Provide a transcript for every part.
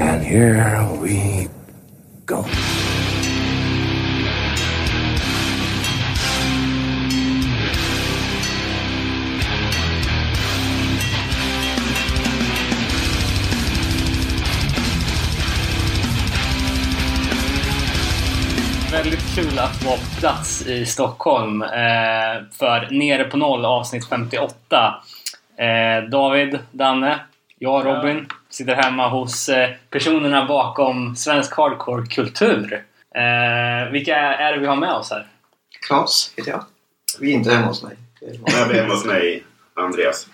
And here we go. Väldigt kul att vara på plats i Stockholm eh, för Nere på noll avsnitt 58. Eh, David, Danne, jag Robin sitter hemma hos eh, personerna bakom svensk hardcore-kultur. Eh, vilka är det vi har med oss här? Klas heter jag. Vi är inte hemma hos mig. Jag blir hemma hos mig, Andreas.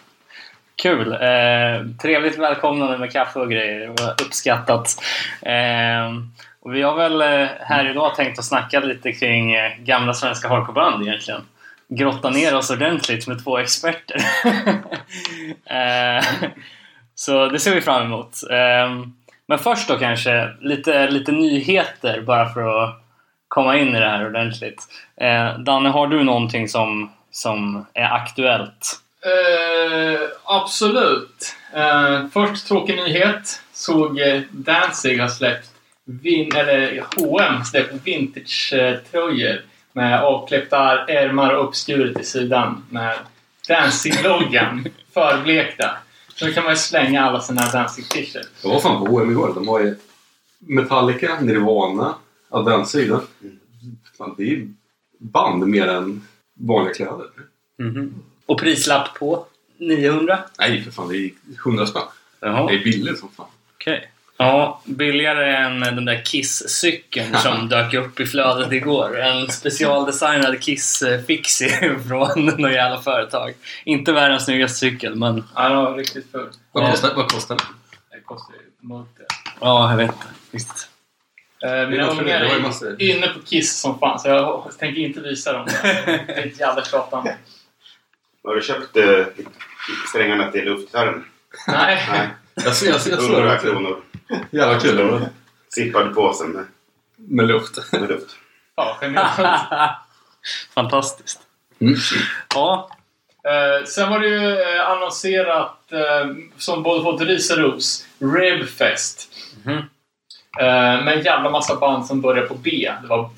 Kul! Eh, trevligt välkomnande med kaffe och grejer. Det var uppskattat. Eh, och vi har väl eh, här idag tänkt att snacka lite kring eh, gamla svenska hardcoreband egentligen. Grotta ner oss ordentligt med två experter. eh, så det ser vi fram emot. Ehm, men först då kanske lite, lite nyheter bara för att komma in i det här ordentligt. Ehm, Danne, har du någonting som, som är aktuellt? Uh, absolut. Uh, först tråkig nyhet. Såg eh, Danzig har släppt vin, eller H&M släppt vintage-tröjor med avklippta ärmar och uppskuret i sidan med Danzig-loggan förblekta. Så då kan man ju slänga alla sina Danzig-t-shirts. Jag var fan på H&M igår. De har ju Metallica, Nirvana, Advance-sidan. Fan, det är ju band mer än vanliga kläder. Mhm. Och prislapp på 900? Nej för fan, det är 100 spänn. Jaha, Det är billigt som fan. okej. Ja, billigare än den där Kiss-cykeln som dök upp i flödet igår. En specialdesignad Kiss-fixie från något jävla företag. Inte världens snyggaste cykel, men Ja, den var riktigt ful. Vad kostar, vad kostar det? Det kostar ju multi. ja, jag vet inte. Visst. Eh, Det mina ungar är inne på Kiss som fan så jag tänker inte visa dem. Det är ett jävla tjatande. Har du köpt eh, strängarna till luftgitarren? Nej. Nej. Jag ser, jag ser, jag ser 100 det. kronor. Jävla kul. det var. Sippad påsen med, Med luft. med luft. Ja, genialt. Fantastiskt. Mm. Ja, Eh, sen var det ju eh, annonserat, eh, som både fått ris och ros, Ribfest. Mhm. Eh, med en jävla massa band som börjar på B. Det var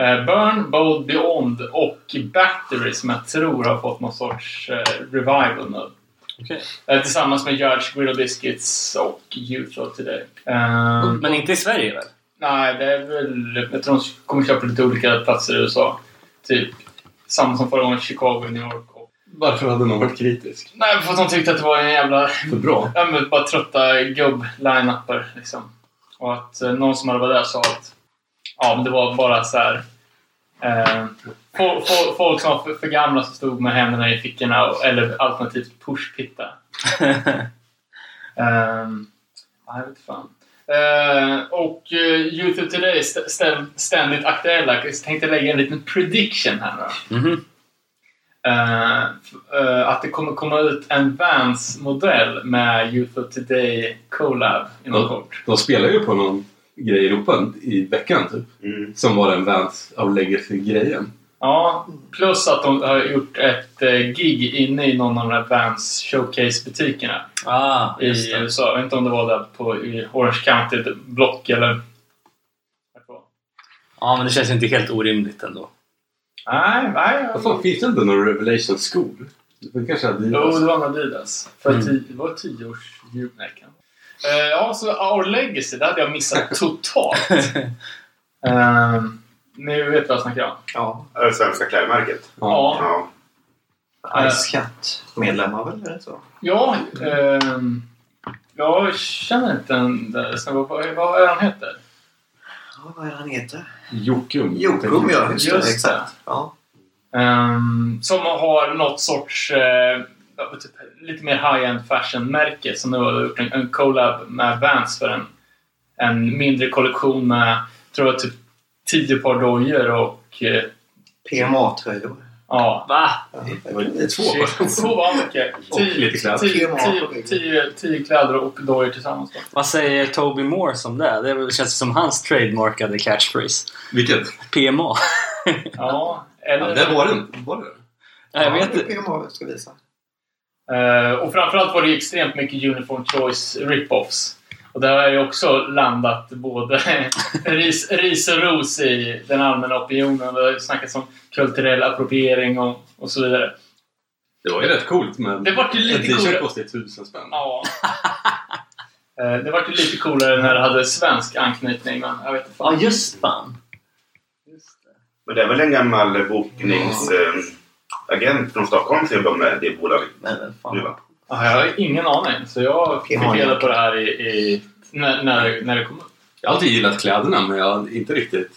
eh, Burn, Bold Beyond och Battery som jag tror har fått någon sorts eh, revival nu. Okej. Eh, tillsammans med Judge, Grill Biscuits och Youth of Today. Eh, Men inte i Sverige väl? Nej, det är väl... Jag tror de kommer köpa lite olika platser i USA. Typ samma som förra gången, Chicago, New York. Och... Varför hade någon varit kritisk? Nej, för att de tyckte att det var en jävla... För bra. Ja, men bara trötta gubb-line-upper liksom. Och att eh, någon som hade varit där sa att... Ja, men det var bara så här... Eh, fo- fo- folk som var för, för gamla som stod med händerna i fickorna och, eller alternativt pushpitta. Ehm, ja, jag vet fan. Eh, och uh, of Today är st- st- ständigt aktuella. Jag tänkte lägga en liten prediction här nu. Mhm. Eh, f- eh, att det kommer komma ut en Vans-modell med Youth of Today collab inom kort. De spelar ju på någon grej i Europa i veckan typ. Mm. Som var den Vans of Legacy-grejen. Ja, plus att de har gjort ett eh, gig inne i någon av de här Vans showcase-butikerna Ah, i det. USA. Jag vet inte om det var där på, i Orange County, block eller... Ja, men det känns inte helt orimligt ändå. Nej, nej. Vad fan, finns det inte någon Revelation School? Det kanske hade Jo, det var en Adidas. För Mm. tio, det var tio års julmärken. Uh, ja, så Our Legacy, det hade jag missat totalt. uh, nu vet du vad jag snackar om. Ja. Är det svenska klädmärket? Ja. Ja. Ice Cat-medlemmar väl? Eller så? Ja, ehm, jag känner inte den där snubben. Vad, vad är han heter? Ja, vad är det han heter? Jokum. Jokum, ja. Just, Just det. Exakt. Ja. Ehm, som har något sorts eh, typ, lite mer high-end fashion-märke som nu har gjort en, en collab med Vans för en, en mindre kollektion med, tror jag, typ tio par dojor och eh, PMA-tröjor. ja. Va? Det var två. Var mycket. Och Tio, tio, tio, tio, tio kläder och dojor tillsammans. Då. Vad säger Toby Morse om det? Det känns som hans trademarkade catchphrase. Vilket? PMA. Ja, eller... Ja, det var det. Var det jag Ja, vet inte. PMA ska visa. Eh, och framförallt var det ju extremt mycket Uniform Choice rip-offs. Och det har ju också landat både ris, ris och ros i den allmänna opinionen. Det har snackats om kulturell appropriering och, och så vidare. Det var ju rätt coolt men Det vart ju lite en t-shirt kostade tusen spänn. Ja. Eh, Det vart ju lite coolare när det hade svensk anknytning, men jag vet inte. Ja, fan. just fan. Just det. Men det är väl en gammal bokningsagent agent från Stockholm som jobbar med det bolaget Men fan. Ja, jag har ingen aning. Så jag fick reda på det här i, i, när, när, det, när det kom upp. Jag har alltid gillat kläderna men jag har inte riktigt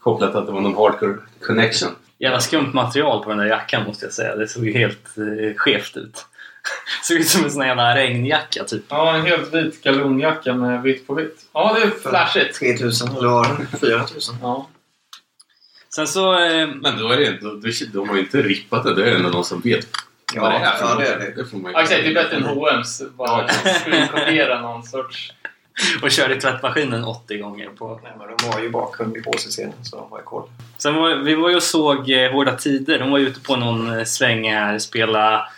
kopplat att det var någon hardcore connection. Jävla skumt material på den där jackan måste jag säga. Det såg ju helt eh, skevt ut. såg ut som en sån här jävla regnjacka typ. Ja, en helt vit galonjacka med vitt på vitt. Ja, det är flashigt. 3000 eller var det? 4000. Ja. Sen så... Eh, Men då är det inte, de, de har ju inte rippat det. Det är ändå någon som vet vad det är för ja, det är det. det får man ju- Ja, exakt. Det är bättre än H&M's. Bara screenkodera någon sorts... och körde tvättmaskinen 80 gånger på... Nej, men de har ju bakgrund i HC-scenen så de har ju koll. Sen var, vi var ju och såg eh, Hårda Tider. De var ju ute på någon eh, sväng här. Spela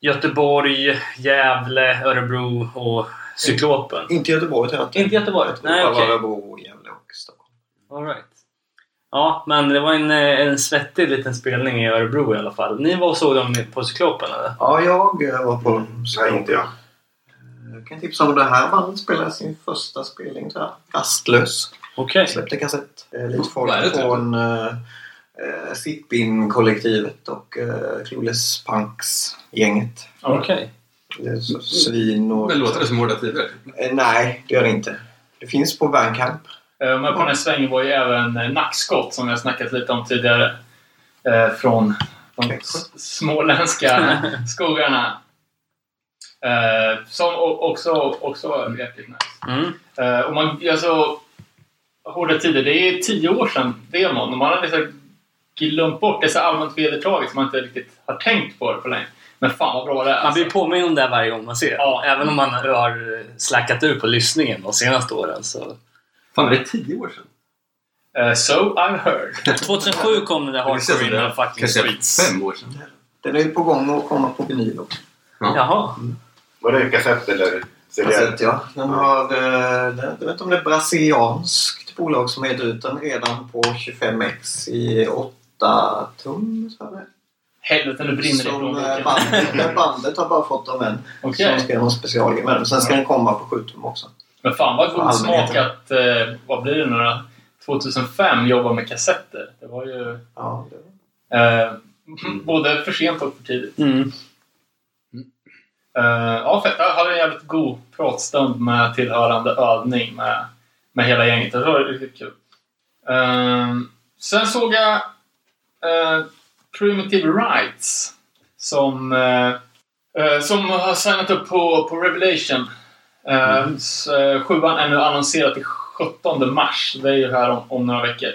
Göteborg, Gävle, Örebro och Cyklopen. Inte Göteborg tror jag inte. Inte Göteborg? Nej, bara okej. Örebro, Gävle och Stockholm. All right. Ja, men det var en, eh, en svettig liten spelning i Örebro i alla fall. Ni var och såg dem på Cyklopen eller? Ja, jag eh, var på Nej, inte jag. Jag kan tipsa om det här bandet spelade sin första spelning tror jag. Rastlös. Okej. Släppte kassett. Eh, Lite folk det typ? från uh, Sippin-kollektivet och uh, Clueless Punks-gänget. Okej. Så Svin och... Men låter det som Hårda Tider? Eh, nej, det gör det inte. Det finns på Bandcamp. Eh, Men på den här svängen var ju även eh, Nackskott som jag snackat lite om tidigare. Eh, från de småländska skogarna. Som också, också jäkligt nice. Mm. Och man, alltså, Hårda Tider, det är tio år sedan demon och man har liksom glömt bort det är så allmänt vedertaget som man inte riktigt har tänkt på det på länge. Men fan vad bra det är. Man Alltså. blir påminn om det varje gång man ser Ja. Även om man har slackat ur på lyssningen de senaste åren. Så. Fan, är det tio år sedan? Eh, so I've heard. 2007 kom den där Hardcore in the fucking Kanske streets. fem år sedan. Den är ju på gång att komma på vinyl också. Jaha. Var det kassett eller CD? Kassett, ja. Den har... eh, Jag vet inte om det är brasilianskt bolag som gett ut den redan på 25x i 8 tum. Så här. Helvete, nu brinner det i Som eh, bandet, bandet har bara fått av en. Okej. Som ska göra någon specialgrej med den. Sen ska den komma på 7 tum också. Men fan vad god smak att, eh, vad blir det nu då? 2005 jobba med kassetter. Det var ju Ja, det... eh, både för sent och för tidigt. Mm. Eh, ja, fett. Jag hade en jävligt god pratstund med tillhörande övning med, med hela gänget. Det var riktigt kul. Eh, sen såg jag eh, Primitive Rights som, eh, som har signat upp på, på Revelation. Eh, s- eh, Sjuan är nu annonserad till 17 mars. Det är ju här om, om några veckor.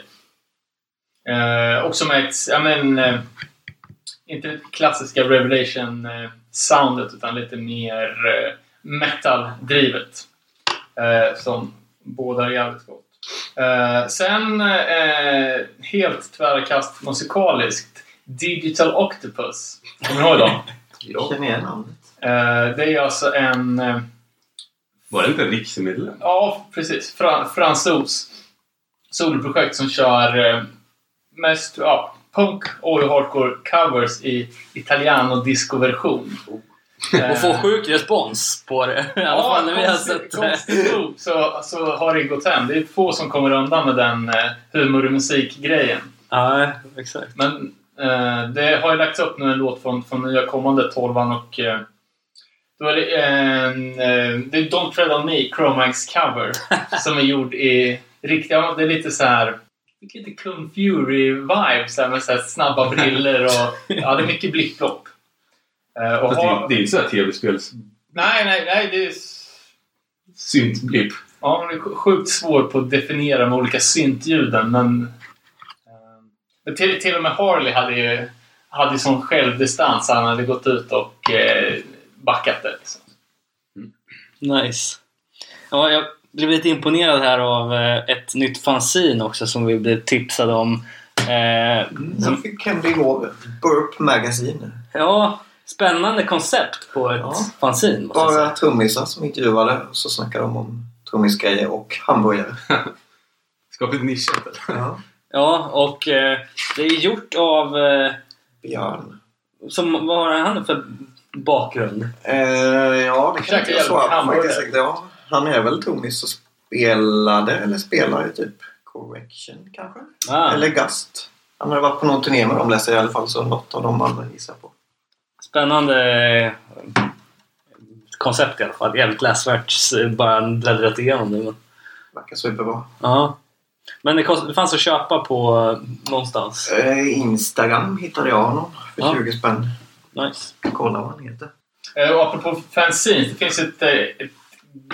Eh, också med ett, ja men, eh, inte det klassiska Revelation-soundet utan lite mer eh, metal-drivet. Eh, som båda jävligt gott. Eh, sen eh, helt tvära kast musikaliskt. Digital Octopus. Kommer ni ihåg dem? Jag känner igen namnet. Eh, det är alltså en... Eh, Var det inte en riksmedlem? Ja, precis. Fra, fransos soloprojekt som kör eh, mest ja, punk och hardcore covers i italiano disco-version. Eh, Och få sjuk respons på det. I alla fall när vi har sett det. så, så har det gått hem. Det är få som kommer undan med den eh, humor och musikgrejen. Ja, exakt. Men eh, det har ju lagts upp nu en låt från, från nya kommande tolvan och eh, då är det en... Eh, det är Don't Tread On Me, Chromax cover, som är gjord i riktiga... Det är lite så här... Lite så här med så här snabba briller och... Ja, det är mycket blipplopp. Eh, och Fast det, är- det är inte så här tv-spels nej, nej, nej. Det är, syntblipp. ja, det är sjukt svårt på att definiera med olika syntljuden, men... Eh, men till, till och med Harley hade ju hade sån självdistans. Han hade gått ut och eh, backat det. Liksom. Nice. Ja, jag blev lite imponerad här av eh, ett nytt fanzine också som vi blev tipsade om. Eh, Jag fick hem det igår. Burp Magazine. ja, Spännande koncept på ett Ja. fanzine Bara trummisar som intervjuade och så snackade de om trummisgrejer och hamburgare. Skapligt nischat eller? Ja. Ja, och eh, det är gjort av... Eh, Björn. som, vad har han för bakgrund? Eh, ja, det kan inte jag jävla svara på faktiskt. Ja, han är väl trummis och spelade, eller spelar i typ Correction kanske? Ah, Eller Gust. Han har varit på någon turné med dem läser jag i alla fall, så något av de andra gissar på. Spännande eh, koncept i alla fall. Jävligt läsvärt. Bara bläddrat igenom det. Men, Verkar superbra. ja. men det, kost, det fanns att köpa på eh, någonstans. Eh, Instagram hittade jag honom för Ja. 20 spänn. Nice. Kolla vad han heter. Eh, Och apropå fanzines, det finns ett, eh, ett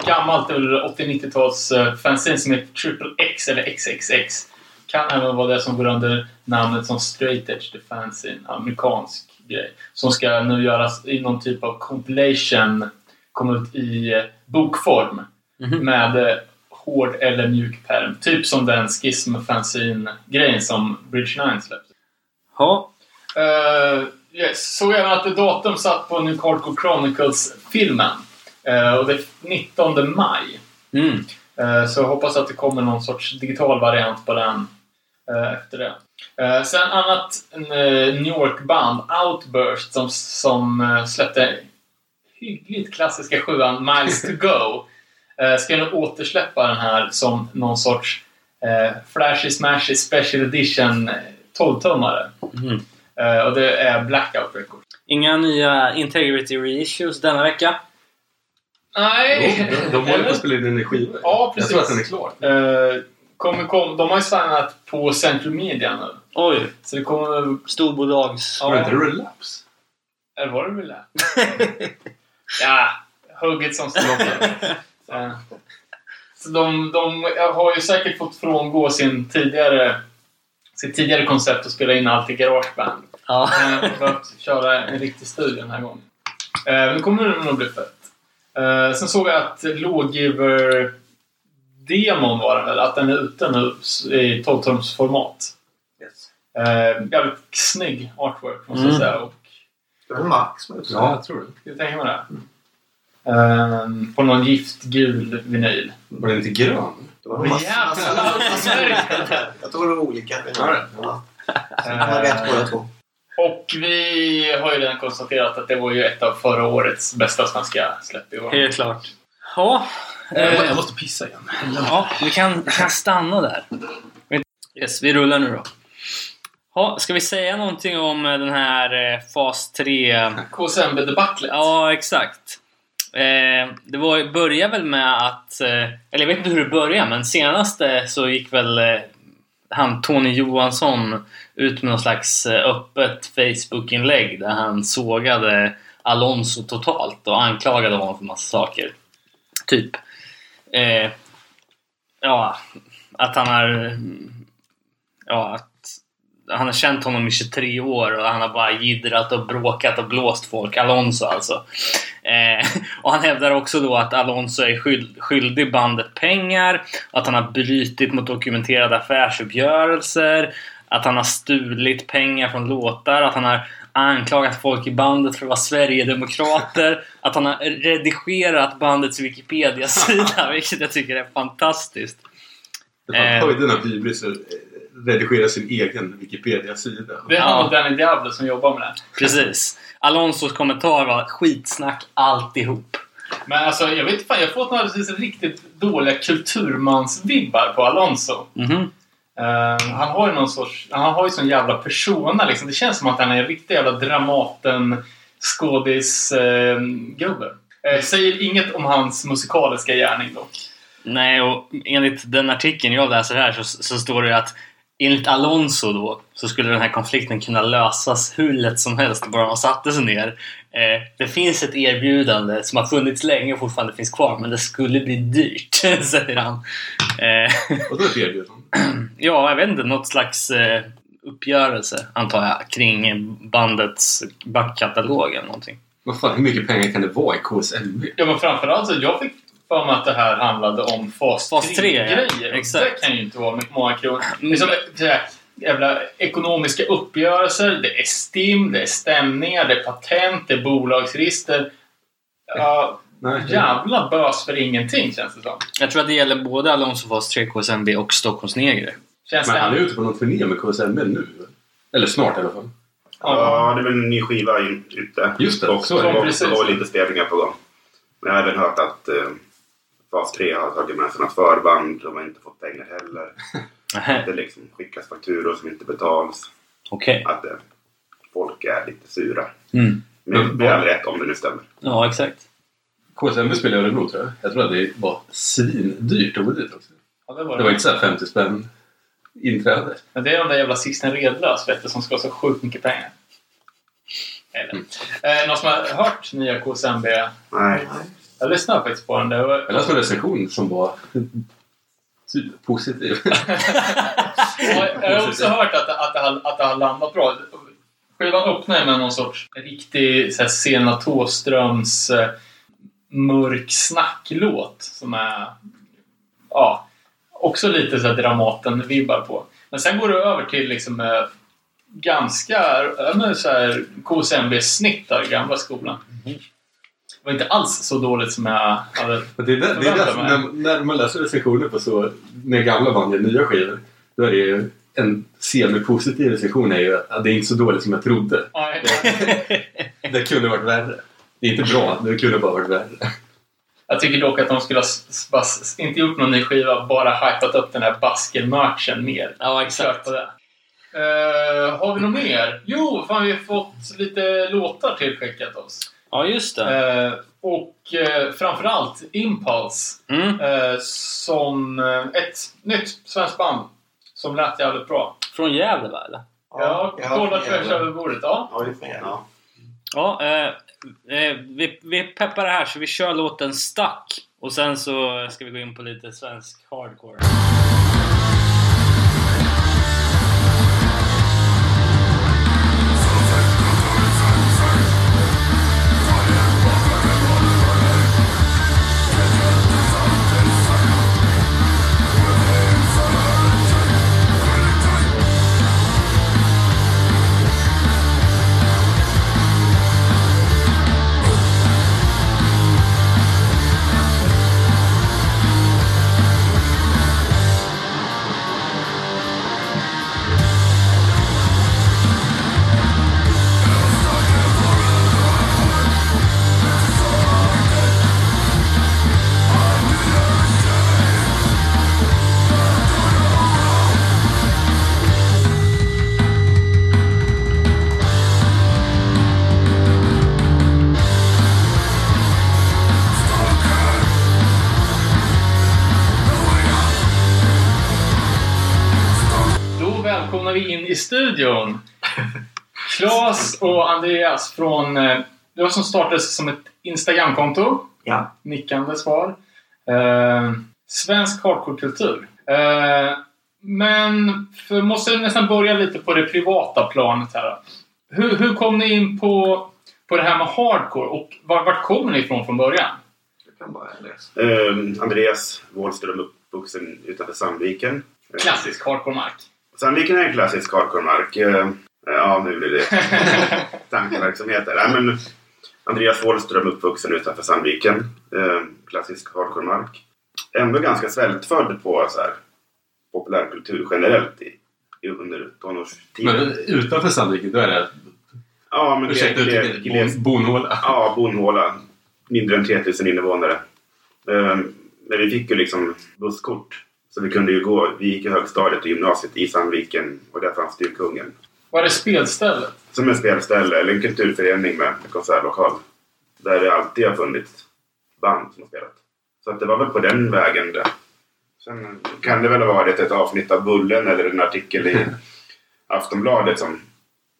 gammalt 80-90-tals eh, fanzine som heter Triple X eller XXX. Kan även vara det som går under namnet som Straight Edge The Fanzine, amerikansk grej. Som ska nu göras i någon typ av compilation, komma ut i bokform Mhm. med eh, hård eller mjuk pärm. Typ som den Schism Fanzine-grejen som Bridge 9 släppte. Ja. Uh, yes. Såg även att det datum satt på New Hardcore Chronicles-filmen. Eh, och det är 19 maj. Mm. Eh, så jag hoppas att det kommer någon sorts digital variant på den eh, efter det. Eh, sen annat eh, New York-band, Outburst, som, som eh, släppte hyggligt klassiska sjuan Miles to Go. Ska nu återsläppa den här som någon sorts Flashy Smashy Special Edition eh, 12-tummare. Mm. Eh, och det är Blackout Records. Inga nya Integrity reissues denna vecka. Nej! Jo, de, de håller på att spela in en skiva. Ja, Jag tror att precis. den är klar. Eh, kommer kom, de har ju signat på Central Media nu. Oj, Så det kommer... storbolags... Ja. Var det inte Relapse? Eller var det det? ja, hugget som sloppen. Eh, Så de, de har ju säkert fått frångå sin tidigare, sitt tidigare koncept att spela in allt i Garageband. Ja. Eh, för att köra en riktig studio den här gången. Eh, Men kommer det nog bli fett. Eh, Sen såg jag att Lawgiver Demon var den väl, att den är ute nu i 12-tumsformat. Yes. Eh, jävligt snygg artwork måste Mm. jag säga. Och Det är väl Max som. Ja, jag tror det. jag tänker mig det. Ehm, på någon giftgul vinyl. Var den inte grön? Det var massa- Jävlar! Jag tror det var olika. Ja, det. Jag har rätt båda två. Och vi har ju redan konstaterat att det var ju ett av förra årets bästa svenska släpp i år. Helt klart. Ja. Jag Eh, måste pissa igen. ja, vi kan, kan stanna där. Yes, vi rullar nu då. Ja, ska vi säga någonting om eh, den här eh, fas 3? KSMB-debaclet. Ja, exakt. Eh, det var, började väl med att, eh, eller jag vet inte hur det började, men senaste så gick väl eh, han Tony Johansson ut med någon slags eh, öppet Facebook-inlägg där han sågade Alonso totalt och anklagade honom för massa saker. Typ. Eh, ja, att han har... Mm, ja, att han har känt honom i 23 år och han har bara jiddrat och bråkat och blåst folk. Alonso alltså. Eh, och han hävdar också då att Alonso är skyld, skyldig bandet pengar, att han har brutit mot dokumenterade affärsuppgörelser, att han har stulit pengar från låtar, att han har anklagat folk i bandet för att vara Sverigedemokrater, att han har redigerat bandets Wikipedia-sida, vilket jag tycker är fantastiskt. Det var höjden av hybris redigera sin egen Wikipedia-sida. Det är han och Danny Diablo som jobbar med det. Precis. Alonsos kommentar var skitsnack alltihop. Men alltså, jag vet inte fan, jag har fått några riktigt dåliga kulturmansvibbar på Alonso. Mhm. Eh, han har ju någon sorts... Han har ju sån jävla persona liksom. Det känns som att han är en riktig jävla Dramaten skådis-gubbe. Eh, säger inget om hans musikaliska gärning dock. Nej, och enligt den artikeln jag läser här så, så står det att enligt Alonso då så skulle den här konflikten kunna lösas hur lätt som helst bara man satte sig ner. Eh, det finns ett erbjudande som har funnits länge och fortfarande finns kvar men det skulle bli dyrt, säger han. Eh, Och då är det erbjudande. ja, jag vet inte, något slags eh, uppgörelse antar jag kring bandets backkatalog eller någonting. Vad fan, hur mycket pengar kan det vara i KSMB? Ja, men framförallt så jag fick för mig att det här handlade om fas, Fas 3, ja. grejer Exakt. Det kan ju inte vara många kronor. Mm. Liksom, så här, jävla ekonomiska uppgörelser. Det är STIM, det är stämningar, det är patent, det är bolagsregister. Ja, Nej. jävla bös för ingenting känns det som. Jag tror att det gäller både Alonso Fast 3 KSMB och Stockholms Negre. Känns Men det han är ute på någon turné med KSMB nu. Eller snart i alla fall. Ja, det är väl en ny skiva ute. Just det, och så är det det. var, Precis. det var lite spelningar på gång. Men jag har även hört att eh, Fas 3 har tagit med något förband. De har inte fått pengar heller. Det liksom skickas fakturor som inte betalas. Okej. Att eh, folk är lite sura. Mm. Men det är vad- rätt om det nu stämmer. Ja, exakt. KSMB spelar i Örebro tror jag. Jag tror att det var svindyrt att gå dit också. Ja, det var Det var inte så här 50 spänn inträde. Men det är de där jävla Sixten Redlös vet du, som ska ha så sjukt mycket pengar. Eller. Eh, någon som har hört nya KSMB? Nej. Jag lyssnade faktiskt på den. Det var, Jag läste en recension som var typ positiv. Ja, jag har också hört att, att, det har, att det har landat bra. Skivan öppnar med någon sorts riktig så här, Sena Thåströms eh, mörk snacklåt som är ja, också lite så här Dramaten-vibbar på. Men sen går det över till liksom eh, ganska men så här KSMB-snitt av gamla skolan. Det var inte alls så dåligt som jag hade... Men det är det, det är det, när, när man läser recensioner på så, när gamla band gör nya skivor, då är det ju en semi-positiv recension är ju att det är inte så dåligt som jag trodde. Nej, Det kunde varit värre. Det är inte bra, det kunde bara varit värre. Jag tycker dock att de skulle ha inte gjort någon ny skiva, bara hypat upp den här basker-merchen mer. Ja, exakt. det. Eh, har vi något mer? Jo, fan vi har fått lite låtar tillskickat oss. Ja, just det. Eh, och uh, framförallt Impulse Mm. eh, som eh, ett nytt svenskt band som lät jävligt bra. Från Gävle, va? Eller? Ja, kolla har tvärs över bordet. Ja. Ja, det är Ja. Ja, eh, eh, vi, vi peppar det här så vi kör låten Stuck. Och sen så ska vi gå in på lite svensk hardcore. Andreas från... eh, Det var som startades som ett Instagramkonto. Ja. Nickande svar. Eh, svensk hardcore-kultur. Eh, men för, måste nästan börja lite på det privata planet här. Hur, hur kom ni in på, på det här med hardcore och var, vart kommer ni ifrån från början? Du kan bara läsa. Eh, Andreas Wåhlström uppvuxen utanför Sandviken. Klassisk hardcore-mark. Sandviken är en klassisk hardcore-mark. Eh, ja, nu blir det tankeverksamheter. Nej, men Andreas Wåhlström uppvuxen utanför Sandviken. Eh, klassisk hardcore-mark. Ändå ganska svältfödd på så här, populärkultur generellt i, under tonårstiden. Men utanför Sandviken, då är det... ja, men Ursäkta uttrycket, gles- bonhåla. Ja, bonhåla. Mindre än 3000 invånare. Ehm, Men vi fick ju liksom busskort. Så vi kunde ju gå. Vi gick i högstadiet och gymnasiet i Sandviken och där fanns det ju Kungen. Var det spelstället? Som en spelställe eller en kulturförening med konsertlokal. Där det alltid har funnits band som har spelat. Så att det var väl på den vägen det. Sen kan det väl ha varit ett avsnitt av Bullen eller en artikel i Aftonbladet som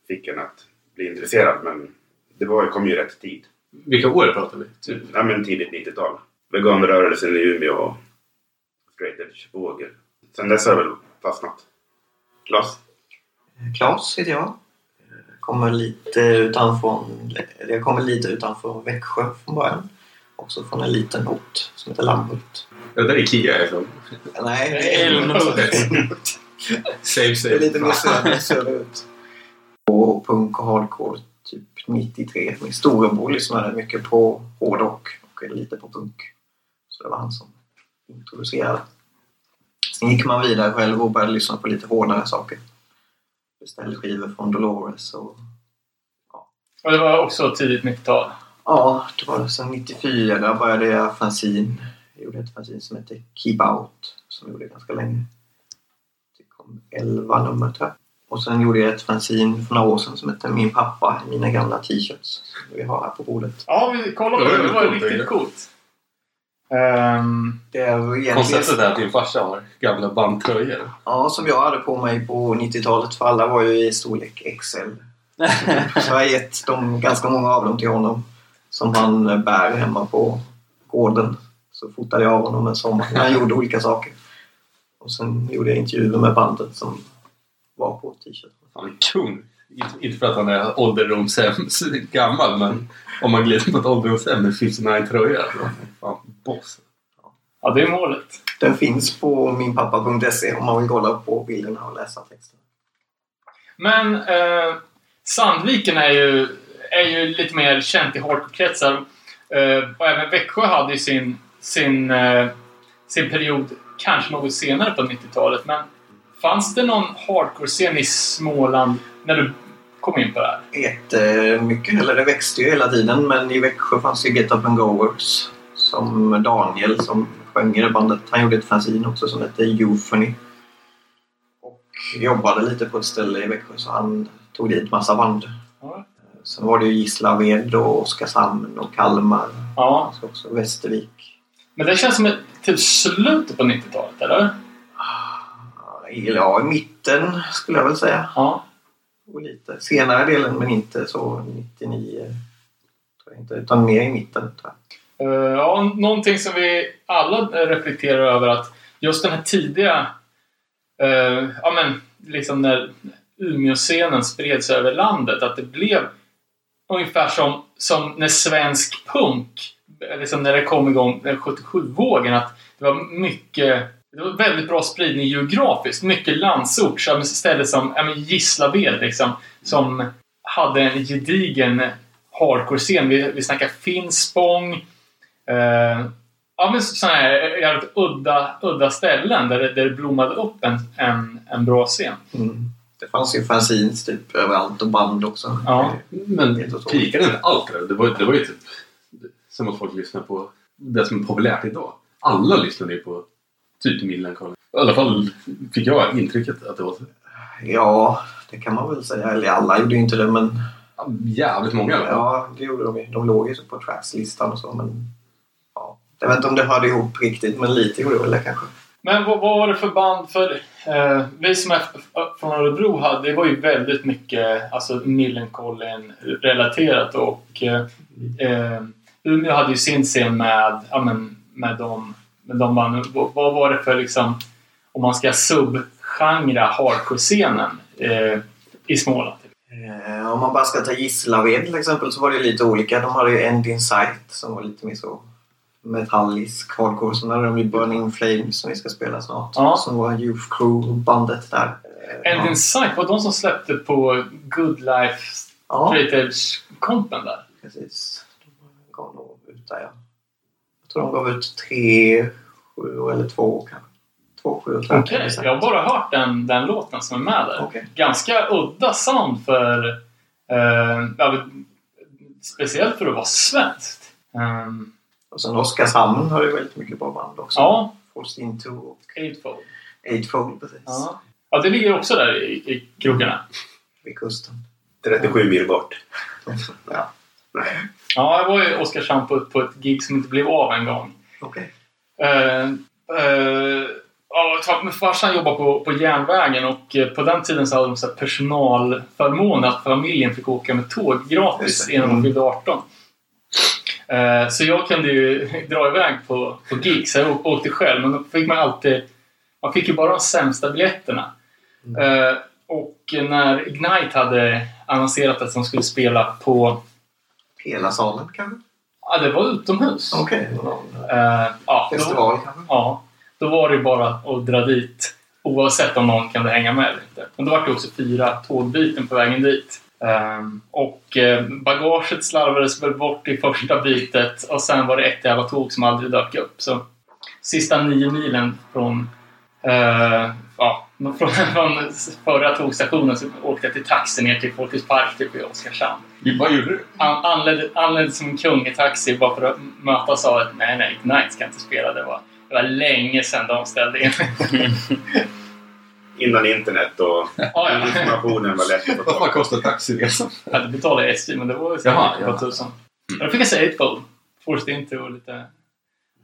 fick en att bli intresserad. Men det var, kom ju rätt tid. Vilka år pratar vi? Typ. Ja, men tidigt 90-tal. Veganrörelsen i Umeå och straight edge vågor. Sen dess har jag väl fastnat. Klas? Klas heter jag. Kommer lite utanför, jag kommer lite utanför Växjö från början. Också från en liten ort som heter Lammhult. Ja, där är Ikea ifrån. Nej, Det är Älmhult. Same Det är same. lite mer söder, söderut. Och punk och hardcore typ 93. Min storebror lyssnade mycket på hårdrock och lite på punk. Så det var han som introducerade. Sen gick man vidare själv och började lyssna på lite hårdare saker. Beställde skivor från Dolores och Och det var också tidigt 90-tal. Ja, det var sen 94 började jag fanzine. Jag gjorde ett fanzine som hette Keep Out som jag gjorde ganska länge. Det kom 11 nummer tror jag. Och sen gjorde jag ett fanzine för några år sedan som hette Min pappa, mina gamla t-shirts som vi har här på bordet. Ja, vi kollar på Ja, det. det var riktigt coolt. Det är egentligen Konceptet är att din farsa har gamla bandtröjor. ja, som jag hade på mig på 90-talet för alla var ju i storlek XL. Så jag har gett dem, ganska många av dem till honom som han bär hemma på gården. Så fotade jag av honom en sommar när han gjorde olika saker. Och sen gjorde jag intervjuer med bandet som var på t-shirten. Han är kung. Inte- för att han är ålderdomshem gammal men om man glider på ett ålderdomshem med 59 tröjor. då är han Fan, boss. ja, det är målet. Den finns på minpappa.se om man vill kolla på bilderna och läsa texten. Men eh, Sandviken är ju, är ju lite mer känt i hardcore-kretsar. Eh, och även Växjö hade ju sin, sin, eh, sin period kanske något senare på 90-talet. Men fanns det någon hardcore-scen i Småland när du kom in på det här? Jättemycket, eller det växte ju hela tiden men i Växjö fanns ju Get Up and Goers som Daniel som sjöng i det bandet. Han gjorde ett fanzine också som hette Euphony. Och jobbade lite på ett ställe i Växjö så han tog dit massa band. Ja. Sen var det ju Gislaved och Oskarshamn och Kalmar. Ja, Och så också Västervik. men det känns som ett, till slutet på 90-talet, eller? Ja, i mitten skulle jag väl säga. Ja. Och lite senare delen men inte så 99. Tror jag inte, utan mer i mitten. Tror jag. Eh, ja, någonting som vi alla reflekterar över att just den här tidiga, eh, ja men liksom när Umeåscenen spreds över landet, att det blev ungefär som, som när svensk punk, eh, liksom när det kom igång, eh, 77-vågen, att det var mycket det var väldigt bra spridning geografiskt. Mycket landsort. Så ett som ja, Gislaved liksom. Som hade en gedigen hardcore-scen. Vi, vi snackar Finspång. Eh, ja, men sådana här jävligt udda, udda ställen där det, där det blommade upp en, en, en bra scen. Mm. Det fanns ju fanzines typ överallt och band också. Ja. Men pikade inte allt det? Det var, det var ju typ som att folk lyssnar på det som är populärt idag. Alla lyssnade ju på typ Millencolin. I alla fall fick jag intrycket att det var så. Ja, det kan man väl säga. Eller alla gjorde ju inte det men Ja, Jävligt många ja, det gjorde de ju. De låg ju på trackslistan och så men. Jag vet inte om det hörde ihop riktigt men lite gjorde det väl kanske. Men vad, vad var det för band? För eh, vi som är från Örebro hade, det var ju väldigt mycket alltså Millencolin-relaterat och eh, eh, Umeå hade ju sin scen med, ja, men, med, de, med de banden. Vad, vad var det för liksom, om man ska subgenra hardcore-scenen eh, i Småland? Eh, om man bara ska ta Gislaved till exempel så var det lite olika. De hade ju End in Sight som var lite mer så metallisk hardcore. Sen hade de ju Burning Flames som vi ska spela snart. Ja. Som var Youth Crew-bandet där. Eh, End in Sight var de som släppte på Good Life Ja, Straight Edge-kompen där. precis. De gav nog ut där ja. Jag tror de gav ut tre, sju eller två kanske. Två, sju och tre. Okej, jag har bara hört den, den låten som är med där. Okej. ganska udda sound för... Eh, ja, speciellt för att vara svenskt. Ehm, Och sen Oskarshamn har ju väldigt mycket bra band också. ja, Forced Into och Eightfold. Eightfold precis. Ja. ja, det ligger också där i, i krokarna. Vid kusten. 37 mil bort. Ja. Ja, jag var i Oskarshamn på, på ett gig som inte blev av en gång. okej. Eh, eh, ja, för- men farsan jobbade på, på järnvägen och eh, på den tiden så hade de så här personalförmån att familjen fick åka med tåg gratis innan de Mm. fyllde 18. Eh, så jag kunde ju dra iväg på, på gig, så jag åkte själv. Men då fick man alltid... Man fick ju bara de sämsta biljetterna. Eh, och när Ignite hade annonserat att de skulle spela på... Hela salen kanske? Ja, det var utomhus. Okej. någon Eh, ja, Festival kanske? Ja, då var det bara att dra dit Oavsett om någon kunde hänga med eller inte. Men då var det också fyra tågbyten på vägen dit. Ehm, och eh, bagaget slarvades väl bort i första bytet och sen var det ett jävla tåg som aldrig dök upp. Så sista nio milen från, eh, ja, från, från förra tågstationen så åkte jag till taxi ner till Folkets Park typ i Oskarshamn. Vad gjorde du? An- Anlände, anlände som kung i taxi bara för att mötas av att nej, nej, Ignite ska inte spela. Det var, det var länge sedan de ställde in. Innan internet och ja, ja. informationen var lätt att få Vad kostar taxiresan? Jag hade betalat SJ, men det var säkert Jaha, ett par tusen. Då fick jag se Eightfold, Forced Into och lite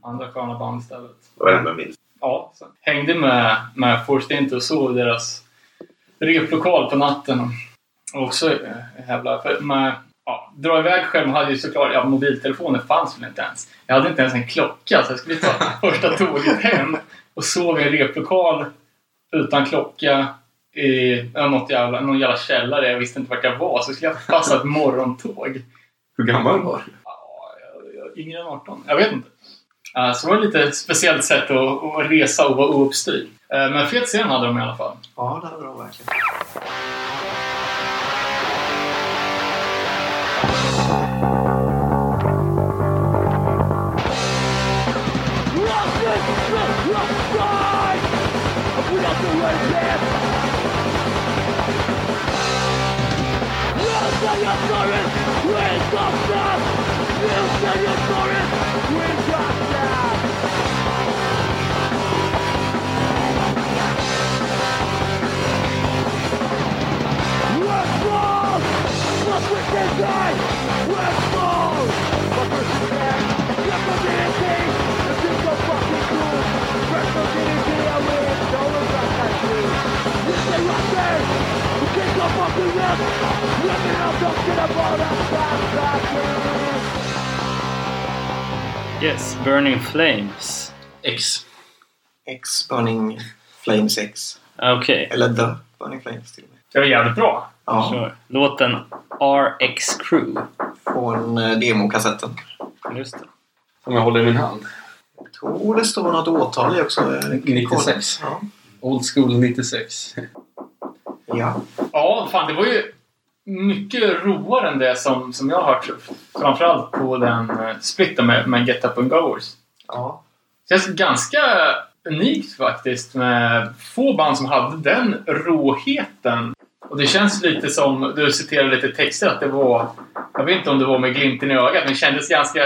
andra sköna band istället. Det var det enda jag minns. Ja, så hängde med, med Forced Into och såg deras replokal på natten. Och också eh, jävla... För med, ja, dra iväg själv hade ju såklart... Ja, mobiltelefoner fanns väl inte ens. Jag hade inte ens en klocka så jag skulle ta första tåget hem och sov i en replokal utan klocka i något jävla, någon jävla källare. Jag visste inte vart jag var så skulle jag passa ett morgontåg. Hur gammal var du? Ja, jag, jag, yngre än 18. Jag vet inte. Så det var ett lite speciellt sätt att, att resa och vara ouppstyrd. Eh, men fet scen hade de i alla fall. Ja, det hade de verkligen. Yes, Burning Flames. X. X Burning Flames X. Okej, Eller The Burning Flames till och med. Det var jävligt bra. Ja, sure. Låten RX Crew. från eh, demokassetten. Just det. Som jag håller i min hand. Jag tror det står något årtal i också. eh, 96. Ja. Old School 96. Ja. Ja, fan det var ju mycket roligare än det som, som jag har hört. Framförallt på den eh, splitten med, med Get Up and Goers. ja. känns ganska unikt faktiskt med få band som hade den råheten. Och det känns lite som, du citerade lite texter, att det var... Jag vet inte om det var med glimten i ögat, men det kändes ganska...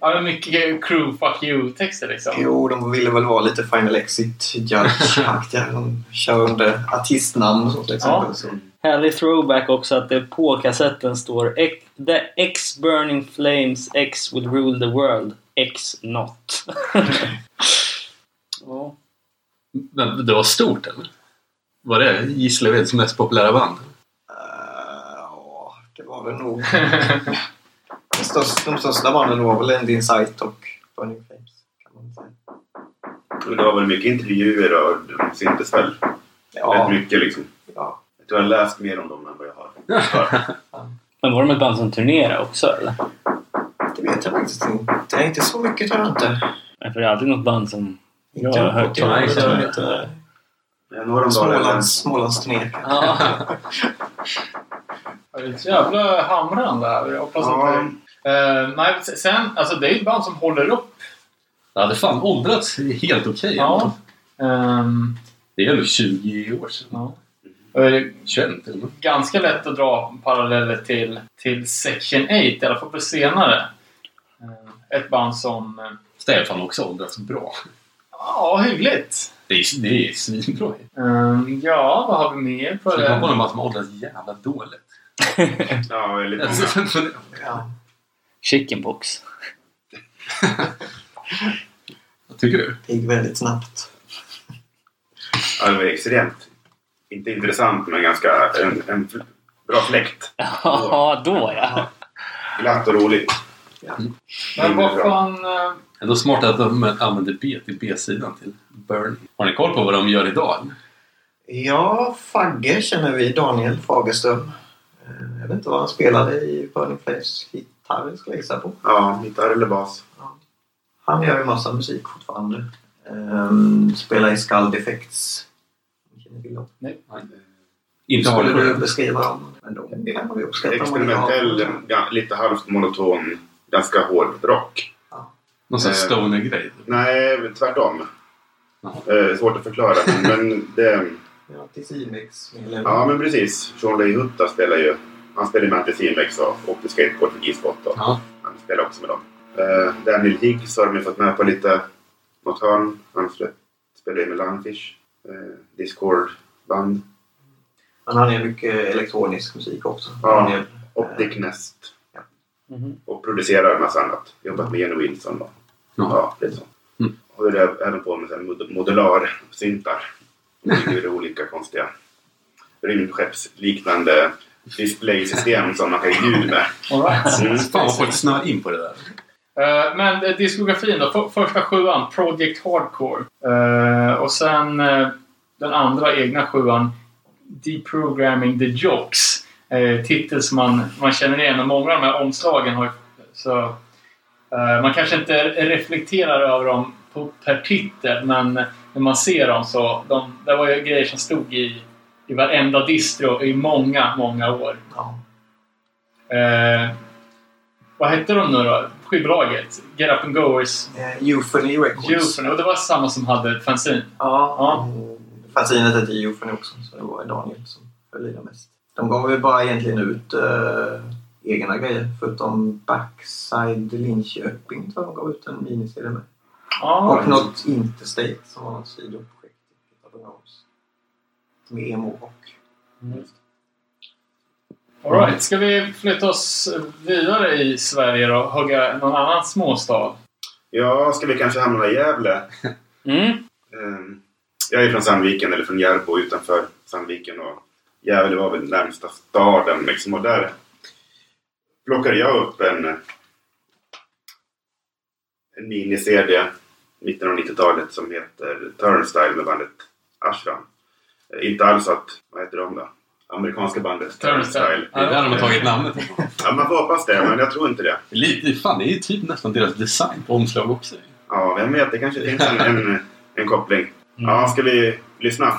Ja, men mycket crew fuck you-texter liksom. Jo, de ville väl vara lite Final Exit Judge-aktiga. De kör under artistnamn och sånt till exempel. Ja. Så. Härlig throwback också att det på kassetten står "X- The X Burning Flames X will rule the world. X not. ja. Men det var stort eller? Var det Gislaveds mest populära band? Eh, Ja, det var väl nog... de, största, de största banden var väl End Insight och Burning Flames. Kan man säga. Det var väl mycket intervjuer och syntes väl rätt Ja, mycket liksom. ja. Jag tror jag har läst mer om dem än vad jag har. Men var de ett band som turnerade också eller? det vet jag faktiskt inte. Det är inte så mycket tror jag inte. Nej, För det är alltid något band som jag Inte har hört. Några om. Smålands, Smålandsturné. Ja. Det är ett jävla hamrande här. Jag hoppas Ja. att det... Eh, nej, sen, alltså det är ett band som håller upp. Det hade fan åldrats helt okej. Ja. Ehm, Det är ändå 20 år sedan. ja. Det är 21 eller nåt. ganska lätt att dra paralleller till, till Section 8, i alla fall på senare. Eh, ett band som... eh, Stefan också åldrats bra. Ja, hyggligt. Det är, det är svinbra. Ehm, ja, vad har vi mer på Så det var bara det? en band som åldrats jävla dåligt. Ja, väldigt många. Ja. Chickenpox. Vad tycker du? Det gick väldigt snabbt. Ja, det var extremt. Inte intressant men ganska en, en bra fläkt. Ja, då ja. Glatt och roligt. Men vad fan... Ändå smart att de använder B till B-sidan till Burn. Har ni koll på vad de gör idag? Ja, Fagge känner vi. Daniel Fagerström. Eh, Jag vet inte vad han spelade i Burning Flames. Gitarr skulle jag gissa på. Ja, gitarr eller bas. Han gör ju massa musik fortfarande. Um, spelar i Skull Defects bild av. Inte Skulle du beskriva dem? Men de kan man ju uppskatta. Experimentell, ja, lite halvt monoton, ganska hård rock. Någon sån här Eh. stoner-grej. Nej, tvärtom. Eh, svårt att förklara. Men, det, Ja, till eller- ja, men precis. Sean Lee Hutta spelar ju... Han spelar med Anticimex och åkte skateboard för G-spot. Och Ja. Han spelar också med dem. Eh, Daniel Higgs har de fått med på lite något hörn. Han spe- spelar ju med Lungfish. Eh, Discord-band. Men han är mycket elektronisk musik också. Ja. Han är, Optic Nest. Mhm. Och producerar en massa annat. Jobbat med Jenny Wilson och Jaha. ja, lite så. Mm. Och det är även på med mod- modular syntar. Och bygger det olika konstiga rymdskeppsliknande displaysystem som man kan ge ljud med. All right. Mm. Fan vad folk snör in på det där. Eh, men eh, diskografin då. För, första sjuan, Project Hardcore. Eh, och sen den andra egna sjuan, Deprogramming the Jocks. Uh, titel som man, man känner igen och många av de här omslagen har så Man kanske inte reflekterar över dem på, per titel men när man ser dem så de, det var ju grejer som stod i, i varenda distro i många, många år. ja. Eh, vad hette de nu då? Skivbolaget? Get Up and Goers Eh, Euphony Records. Euphony. Och det var samma som hade fanzine. Ja. Ja. Fanzinet hette Euphony också. Så det var Daniel som höll i det mest. De gav väl bara egentligen ut äh, egna grejer. Förutom Backside Linköping tror jag de gav ut en miniserie med. Ja, Och något Interstate som var något sidoprojekt. Get Up and Goers. Med emo rock. All right. Ska vi flytta oss vidare i Sverige då? Hugga någon annan småstad? Ja, ska vi kanske hamna i Gävle? Mm. Ehm, Jag är från Sandviken, eller från Järbo utanför Sandviken. Och Gävle var väl närmsta staden liksom. Och där plockade jag upp en, en mini-CD mitten av 90-talet som heter Turnstyle med bandet Ashram. Inte alls att, vad heter de då? Amerikanska bandet Turnstyle. Det är där de har tagit namnet. Ja, man får hoppas det, men jag tror inte det. Lite, fan, det är ju typ nästan deras design på omslag också. Ja, vem vet, det kanske finns en, en, en koppling. Ja, ska vi lyssna?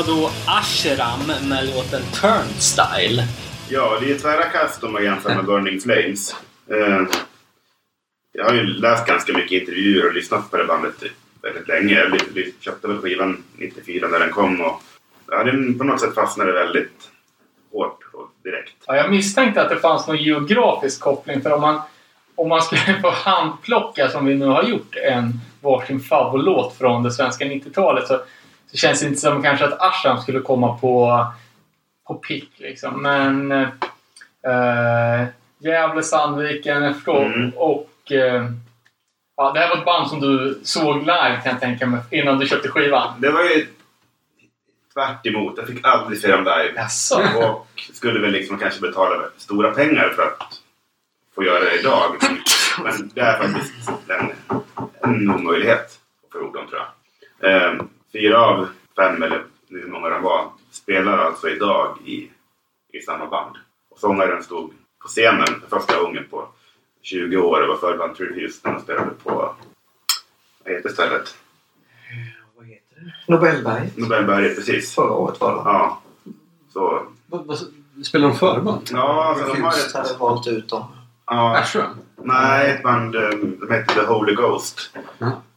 Var då Asheram med låten Turnstyle. Ja, det är tvära kast om man jämför med Burning Flames. Eh, jag har ju läst ganska mycket intervjuer och lyssnat på det bandet väldigt länge. Jag ly- köpte väl skivan 94 när den kom och ja, den på något sätt fastnade väldigt hårt och direkt. Ja, jag misstänkte att det fanns någon geografisk koppling för om man, om man skulle få handplocka, som vi nu har gjort, en varsin favoritlåt från det svenska 90-talet så, så känns det inte som kanske att Ashram skulle komma på, på pick. Liksom. Men äh, Gävle, Sandviken, jag förstår. Mm. Och eh, ja, det här var ett band som du såg live kan jag tänka mig innan du köpte skivan. Det var ju tvärt emot. Jag fick aldrig se dem live. Jaså? Och skulle väl liksom kanske betala stora pengar för att få göra det idag. Men, men det är faktiskt en, en omöjlighet ihop dem tror jag. Eh, fyra av fem, eller hur många de var, spelar alltså idag i, i samma band. Och sångaren stod på scenen för första gången på 20 år och var förband till Houston och spelade på, vad heter stället? Vad heter det? Nobelberget. Nobelberget, precis. Förra året var det? Ja. Så, spelar de förband? ja, alltså de har ett... hade valt ut dem. Ja, Ashram? Nej, ett band, eh, de heter The Holy Ghost.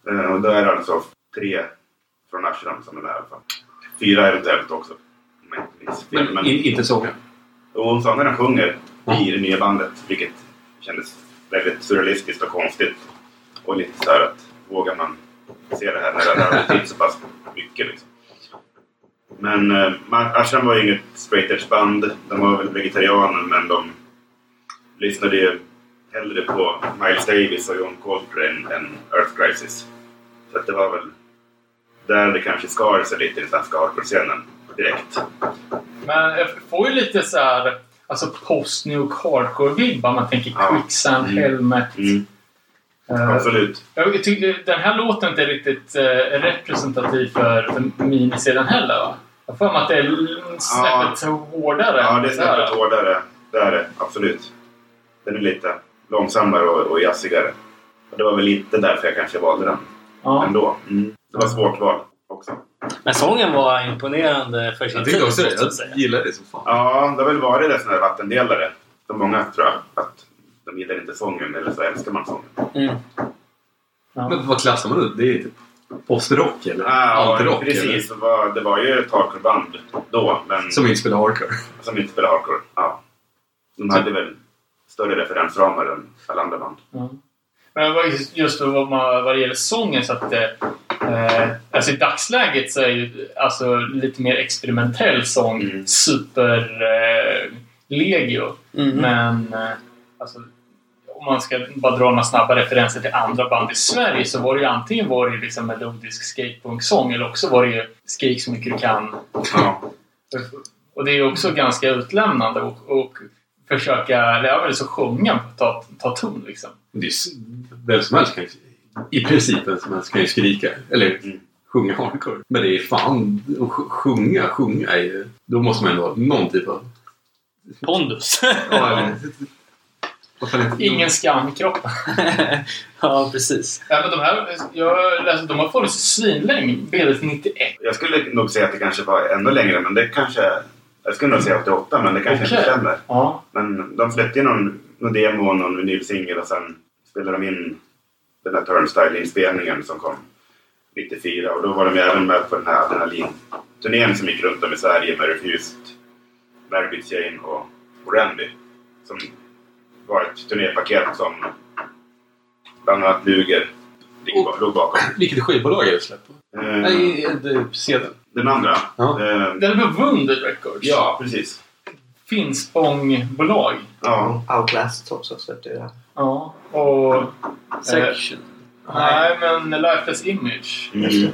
Eh, Och då är det alltså tre från Ashram som är med i alla fall. Fyra eventuellt också. Om jag inte minns fel. Men Men in, inte sångaren? sångarna sjunger i det nya bandet. Vilket kändes väldigt surrealistiskt och konstigt. Och lite så här att vågar man se det här när det har blivit så pass mycket liksom. Men eh, Ashram var ju inget straight edge band. De var väl vegetarianer men de lyssnade ju hellre på Miles Davis och John Coltrane än Earth Crisis. Så att det var väl där det kanske skar sig lite i den svenska hardcore-scenen direkt. Men jag får ju lite så här, alltså post-new hardcore-vibbar. Man tänker Ja. Quicksand, Mm. Helmet. Mm, Eh, absolut. jag tycker den här låten inte är riktigt eh, representativ för, för miniserien heller va? Jag för mig att det är snäppet hårdare. Ja, det är snäppet hårdare. Det är det. Absolut. Den är lite långsammare och, och jazzigare. Och det var väl lite därför jag kanske valde den Ja. ändå. Mm. Det var svårt val också. Men sången var imponerande för sin Jag tid. också det. jag säga. Gillar det som fan. Ja, det har väl varit det sån här vattendelare för många tror jag. Att de gillar inte sången eller så älskar man sången. Mm. Ja. Men vad klassar man det? Det är typ postrock eller Ah, altrock? precis. Det var, det var ju ett hardcore-band då, men Eller? Som inte spelar hardcore? som inte spelade hardcore. Ja. De hade väl större referensramar än alla andra band. Ja. Men just då vad, man, vad det gäller sången så att eh, alltså i dagsläget så är ju alltså lite mer experimentell sång Mm. super eh. Mm. Men eh, alltså, om man ska bara dra några snabba referenser till andra band i Sverige så var det ju antingen var det liksom melodisk skatepunk-sång eller också var det ju skrik så mycket du kan. Ja. Och det är ju också ganska utlämnande och, och försöka lära sig att sjunga, ta, ta ton liksom. Det är, vem som helst kan i princip vem som helst kan ju skrika. Eller Mm. sjunga hardcore. Men det är fan, att sj- sjunga, sjunga är ju... Då måste man ändå ha någon typ av... Pondus. Ja? Ingen skam i kroppen. ja, precis. Ja, men de här, jag läste, de har funnits svinlänge. Bildat 91. Jag skulle nog säga att det kanske var ännu längre, men det kanske... Jag skulle nog säga 88, men det kanske Okej. inte stämmer. Ja. Men de släppte ju någon, någon demo och någon vinylsingel och sen spelade de in den här Turnstyle-inspelningen som kom 94 och då var de även med på den här Adrenalin-turnén som gick runt om i Sverige med Refused, Margaret Jane och, och Randy. Som var ett turnépaket som bland annat Luger låg låg bakom. Vilket skivbolag är det släppt på? Eh, Nej, det- sedeln. Den andra? Ja. Eh, Den är på Wounded Records. ja, precis. Finspångbolag. Ja. Outlast också släppte ju det. Ja. Och... Section. Nej, men Lifeless Image. Just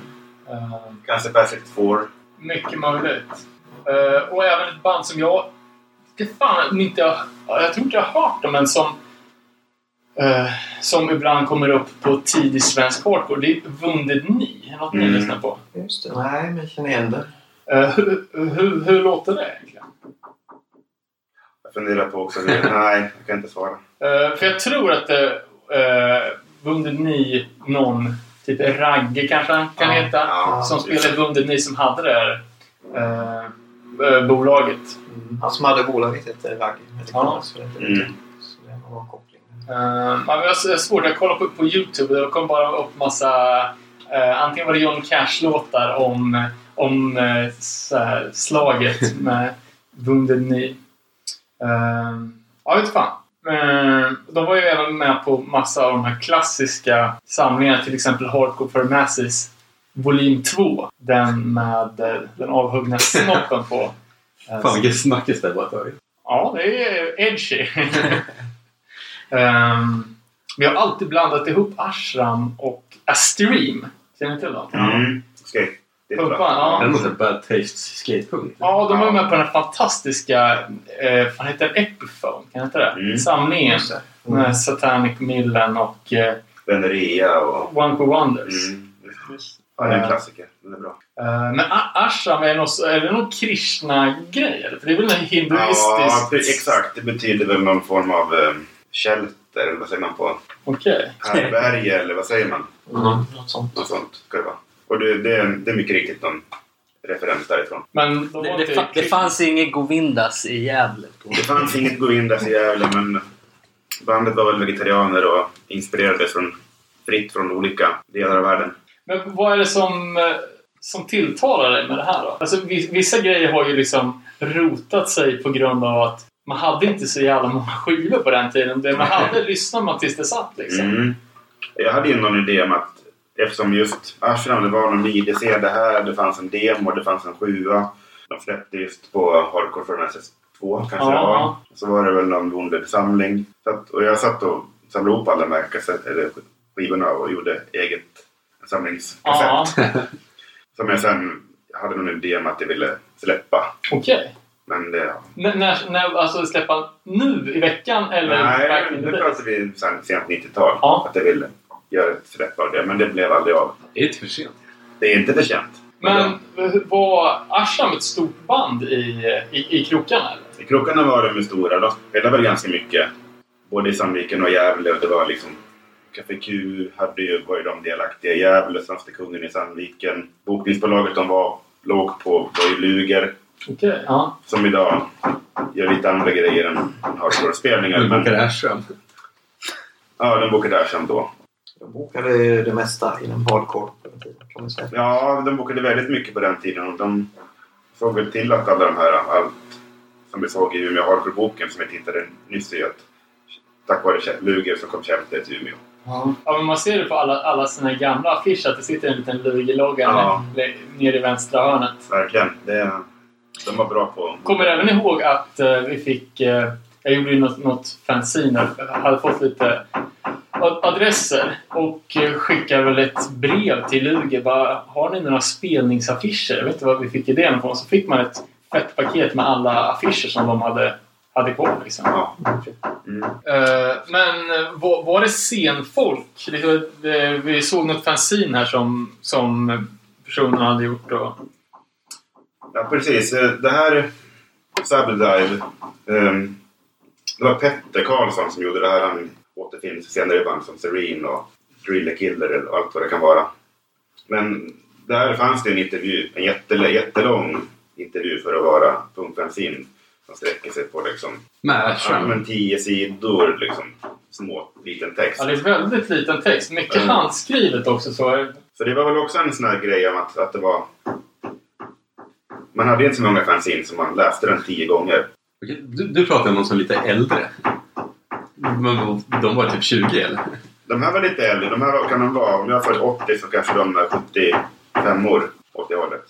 Mm. Eh, Cancer Pacific 4. mycket möjligt. Eh, och även ett band som jag... Det fan inte jag... Jag tror inte jag har hört dem, men som... eh, som ibland kommer upp på tidig svensk hardcore. Det är Wounded Knee. Något ni Mm. lyssnar på. Just det. Nej, men jag känner igen det. Eh, hur, hur, hur låter det egentligen? Jag funderar på också. det. Nej, jag kan inte svara. Eh, för jag tror att det uh, Wounded Knee någon typ Ragge kanske han kan Ja. heta. Ja, som spelade under ni som hade det här eh, bolaget. Mm. Han som hade bolaget hette Ragge. Ja. Det är Mm. så det var koppling. Uh, men jag svårt, jag kollade på, på Youtube och det kom bara upp massa... eh, antingen var det John Cash-låtar om, om här, slaget med Wounded Knee. Uh, jag vet fan. Eh, de var ju även med på massa av de här klassiska samlingarna. Till exempel Hardcore for Masses volym 2. Den med eh, den avhuggna snoppen på. Fan vilken snackis det var ett. Ja, det är edgy. um, vi har alltid blandat ihop Ashram och Astream. Känner ni till dem? Mm. Skate. Det är Pumpan, ja. Det här bad taste skatepunk? Ja, de var ju med på den här fantastiska... Eh, vad heter den? Epiphone? Kan det inte det? Mm. Samlingen Just det. Mm. med Satanic Millen och eh, Venerea och... One for Wonders. Mm. Ja, det är en klassiker. Den är bra. Eh, men Ashram, är det, något, är det någon Krishna-grej? För det är väl en Ja, hinduistisk... pre- exakt. Det betyder väl någon form av eh, shelter, eller vad säger man på Okej. härbärge, eller vad säger man? Mm. Något sånt. Något sånt ska det vara. Och det, det, är, det är mycket riktigt någon referens därifrån. Men de Det, det, fa- det fanns inget Govindas i Gävle. På. Det fanns inget Govindas i Gävle, men bandet var väl vegetarianer och inspirerades från, fritt från olika delar av världen. Men vad är det som, eh, som tilltalar dig med det här då? Alltså, vi- vissa grejer har ju liksom rotat sig på grund av att man hade inte så jävla många skivor på den tiden. Det man hade lyssnade man tills det satt liksom. Mm. Jag hade ju någon idé om att eftersom just Ashram, det var någon midi det här, det fanns en demo, det fanns en sjua. De släppte just på Hardcore Furnaces 2 kanske det Ja. var. Så var det väl någon Wounded-samling. Så att- Och jag satt och samlade ihop alla de här kassett, eller skivorna och gjorde eget samlingskassett. Ja, Som jag sen hade någon idé om att jag ville släppa. okej. Men det... N- När, när, alltså släppa nu i veckan eller Nej, nu pratar vi sen, sent 90-tal. Ja. Att jag ville göra ett släpp av det. Men det blev aldrig av. Det är inte för sent. Det är inte för sent. Men var Ashram ett stort band i, i, i krokarna eller? I Krokarna var de stora. De spelade väl ganska mycket. Både i Sandviken och Gävle. Och det var liksom... Café Q hade ju, var ju de delaktiga i Gävle. Svenska kungen i Sandviken. Bokningsbolaget de var, låg på var ju Luger. Okej, ja. Som idag gör lite andra grejer än hardcore-spelningar. Du Men, bokade Ashram. ja, de bokade Ashram då. De bokade det mesta inom hardcore på den tiden kan man säga. Ja, de bokade väldigt mycket på den tiden. Och de såg väl till att alla de här, allt som vi såg i Umeå Hardcore-boken som jag tittade nyss i. Att tack vare Luger så kom Kälte till Umeå. Ja, men man ser det på alla, alla sina gamla affischer att det sitter en liten lugelogga Ja. ja. nere i vänstra hörnet. Verkligen. Det, de var bra på... Kommer även ihåg att eh, vi fick... Eh, jag gjorde ju något, något fanzine. Jag hade fått lite adresser och eh, skickade väl ett brev till Luger. Bara, har ni några spelningsaffischer? Jag vet inte var vi fick idén ifrån. Så fick man ett fett paket med alla affischer som de hade, hade kvar. Liksom. Ja. Mm. Eh, men eh, var, var det scenfolk? Vi såg något fanzine här som, som personen hade gjort. Och, ja, precis. Det här Sabbedive. Um, det var Petter Karlsson som gjorde det här. Han återfinns senare i band som Serene och Driller Killer och allt vad det kan vara. Men där fanns det en intervju, en jättel- jättelång intervju för att vara punkfanzine. Som sträcker sig på liksom, Med ja, Ashram. men tio sidor. Liksom, små, liten text. ja, det är väldigt liten text. Mycket Mm. handskrivet också. Så, Så det var väl också en sån här grej om att, att det var... Man hade inte så många fanzine så man läste den tio gånger. Du, du pratar om någon som är lite äldre. Men de var typ 20 eller? De här var lite äldre. De här var- kan de vara, om jag född 80 så kanske de är 75 år åt det hållet.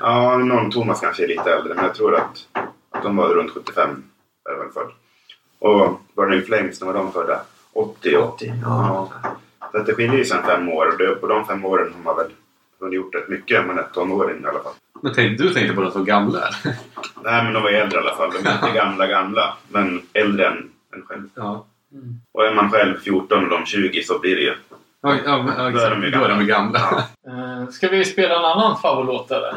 Ja, någon Thomas kanske är lite äldre men jag tror att, att de var runt 75 är väl född. Och Burning Flames, när var de födda? 80 och 80. Ja. Så att det skiljer ju sen fem år och på de fem åren har man väl hunnit gjort rätt mycket. Man är tonåring i alla fall. Men tänk, du tänkte på de som gamla är. Nej men de var äldre i alla fall. De är inte gamla gamla. Men äldre än, än själv. Ja. Och är man själv 14 och de 20 så blir det ju... Ja, ja, men- ja, Då är de ju exakt. Då är de gamla. eh, ska vi spela en annan favoritlåt eller?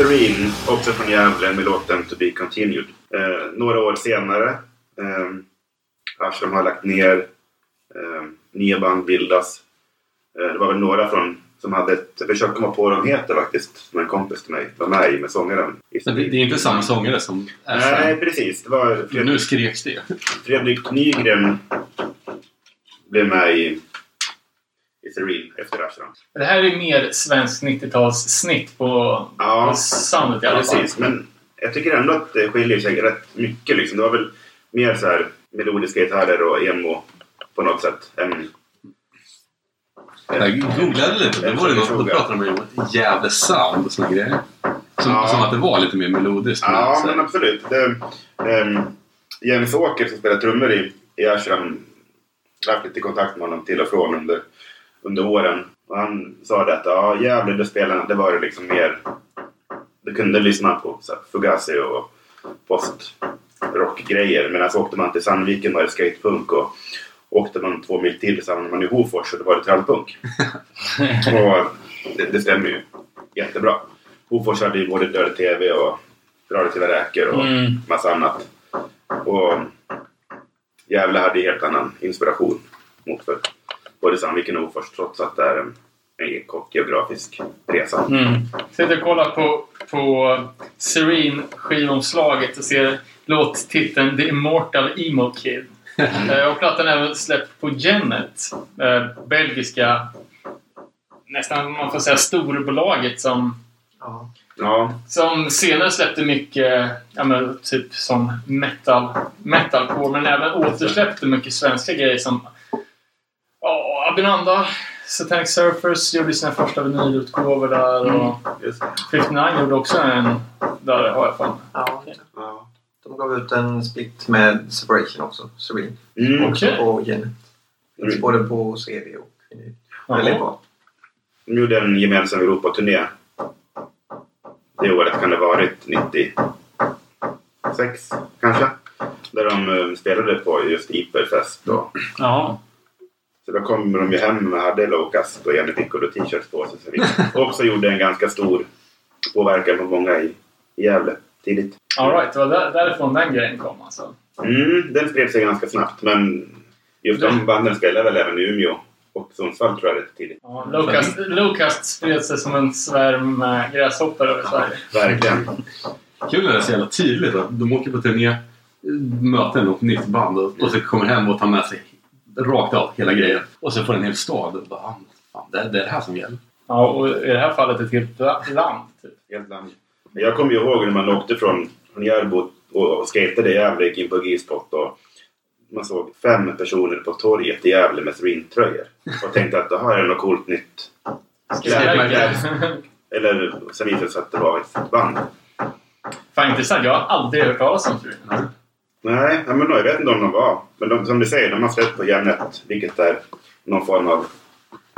Serene, också från Gävle, med låten To Be Continued. Eh, några år senare, eh, Ashram har lagt ner, eh, nya band bildas. Eh, det var väl några från som hade ett, jag försöker komma på vad de heter faktiskt, som en kompis till mig var med i med sångaren. Men det, det är inte samma sångare som Nej, Ashram. precis. Det var Nu Fredrik, skreks det. Fredrik Nygren blev med i, Serene efter Ashram. Det här är mer svensk 90-talssnitt på, Ja. på soundet i alla fall. Precis, men jag tycker ändå att det skiljer sig rätt mycket. Liksom. Det var väl mer så här melodiska gitarrer och emo på något sätt. Än, Jag googlade lite. Det var det något, då pratade de om Gävle sound och såna grejer. Som, Ja. som att det var lite mer melodiskt. ja, men absolut. Det, um, Jens Åker som spelar trummor i, i Ashram jag har haft lite kontakt med honom till och från under, under åren. Och han sa det att ja, Gävle, det var det liksom mer... Du kunde lyssna på så här, Fugazi och post-rock-grejer. Medan så åkte man till Sandviken var det skatepunk och åkte man två mil till så hamnade man i Hofors och då var det trallpunk. och det, det stämmer ju jättebra. Hofors hade ju både Död TV och Radioaktiva räkor och Mm. massa annat. Och Gävle hade ju helt annan inspiration mot för både Sandviken och Hofors trots att det är en, en kort geografisk resa. Mm. Sitter och kollar på, på Serene skivomslaget och ser låttiteln The Immortal Emo Kid. Eh, och plattan är även släppt på Genet. Eh, belgiska, nästan man får säga storbolaget som, Ja. Ja, som senare släppte mycket, ja men typ som metal, metalcore, men även återsläppte mycket svenska grejer som ja, Abinanda, Satanic Surfers gjorde sina första vinylutgåvor där och just det. 59 gjorde också en där har jag för. Ja. Ja. De gav ut en split med Separation också. Serene. Mm. Också Okej. på Genet. Finns Mm. både på CD och vinyl. Väldigt bra. De gjorde en gemensam Europaturné. Det året kan det ha varit 96 kanske. Där de eh, spelade på just Iperfest. Och, Ja. Så då kom de ju hem och hade Locust och Jenny Piccolo t-shirts på sig. Så vi också gjorde en ganska stor påverkan på många i, i Gävle tidigt. All right, det var där, därifrån den grejen kom alltså. Mm, den spred sig ganska snabbt men just de banden spelade väl även i Umeå och Sundsvall tror jag rätt tidigt. Ja, Locust, Locust spred sig som en svärm gräshoppor över Sverige. Verkligen. Kul när det är så jävla tydligt att de åker på turné, möter något nytt band och, och så kommer hem och tar med sig rakt av hela grejen. Och så får en hel stad och bara, ah, fan, det, det är det här som gäller. Ja, och i det här fallet ett helt la- land. Typ. Helt land. Men Jag kommer ju ihåg när man åkte från, från Järbo och, skatade i Gävle, gick in på G-spot och man såg fem personer på torget i Gävle med Serene-tröjor. Och tänkte att det här är något coolt nytt. Skräck. Eller sen visade det sig att det var ett band. Fan intressant, jag har aldrig hört talas om Serena. Nej, men jag vet inte om de var. Men de, som du säger, de har släppt på Järnet. Vilket är någon form av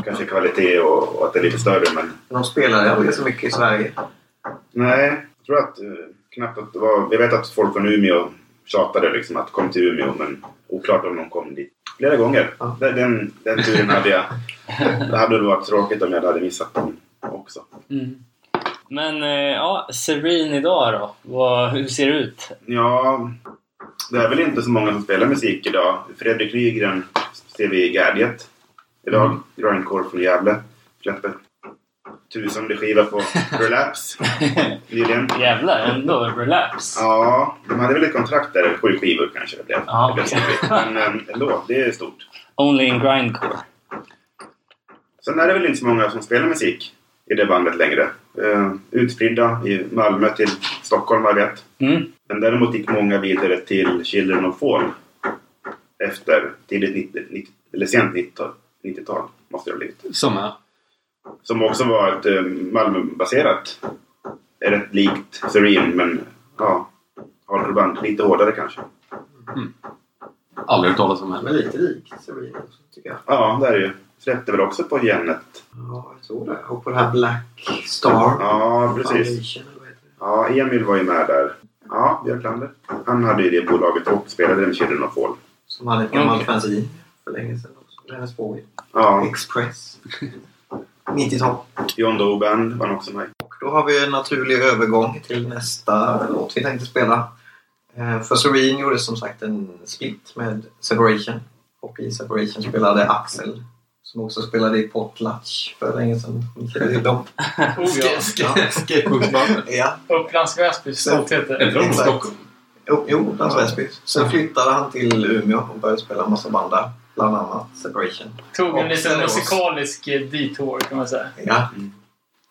kanske kvalitet och, och att det är lite större. Men De spelade aldrig så mycket i Sverige. nej, jag tror att eh, knappt att det var... Jag vet att folk från Umeå tjatade liksom att kom till Umeå. Men oklart om de kom dit. Flera gånger. Ja. Den, den, den turen hade jag. Det hade nog varit tråkigt om jag hade missat dem också. Mm. Men eh, ja, Serene idag då? Vad, hur ser det ut? Ja, det är väl inte så många som spelar musik idag. Fredrik Nygren ser vi i Gadget idag. Mm. Grindcore från Gävle. Släpper tusende skiva på Relapse nyligen. Jävlar, ändå relapse. Ja, de hade väl ett kontrakt där, sju skivor kanske det blev. Okej. snurrigt. Men äm, ändå, det är stort. Only in grindcore. Sen är det väl inte så många som spelar musik i det bandet längre. Uh, utspridda i Malmö till Stockholm, vad jag vet. Mm. Men däremot gick många vidare till Children of Fall efter tidigt 90, 90, eller sent 90-tal. 90-tal måste det ha blivit. Som är. Som också var ett eh, Malmöbaserat. Är rätt likt Serene men ja, hardcoreband. Lite hårdare kanske. Aldrig hört talas om Men heller. lite likt Serene också, tycker jag. Ja, det är det ju. Släppte väl också på Genet. Ja, jag tror det. Och på det här Black Star. Ja, precis. Ja, Emil var ju med där. Ja, Björklander. Han hade ju det bolaget och spelade med Children of Fall. Som hade ett gammalt Okej. fanzine för länge sedan också. Vänersborg. Ja, Express. 90-tal. John Doe Band var också med. Och då har vi en naturlig övergång till nästa låt vi tänkte spela. Eh, För Serene gjorde som sagt en split med Separation. Och i Separation spelade Axel som också spelade i Potlatch för länge sedan. Ni känner till dem? Oh, ja. Skateboardbandet. Ja, Upplands de från Exakt. Stockholm? jo, jo Lars Väsby. Sen flyttade han till Umeå och började spela en massa band där. Bland annat Separation. Tog en liten musikalisk eh, detour kan man säga. Ja.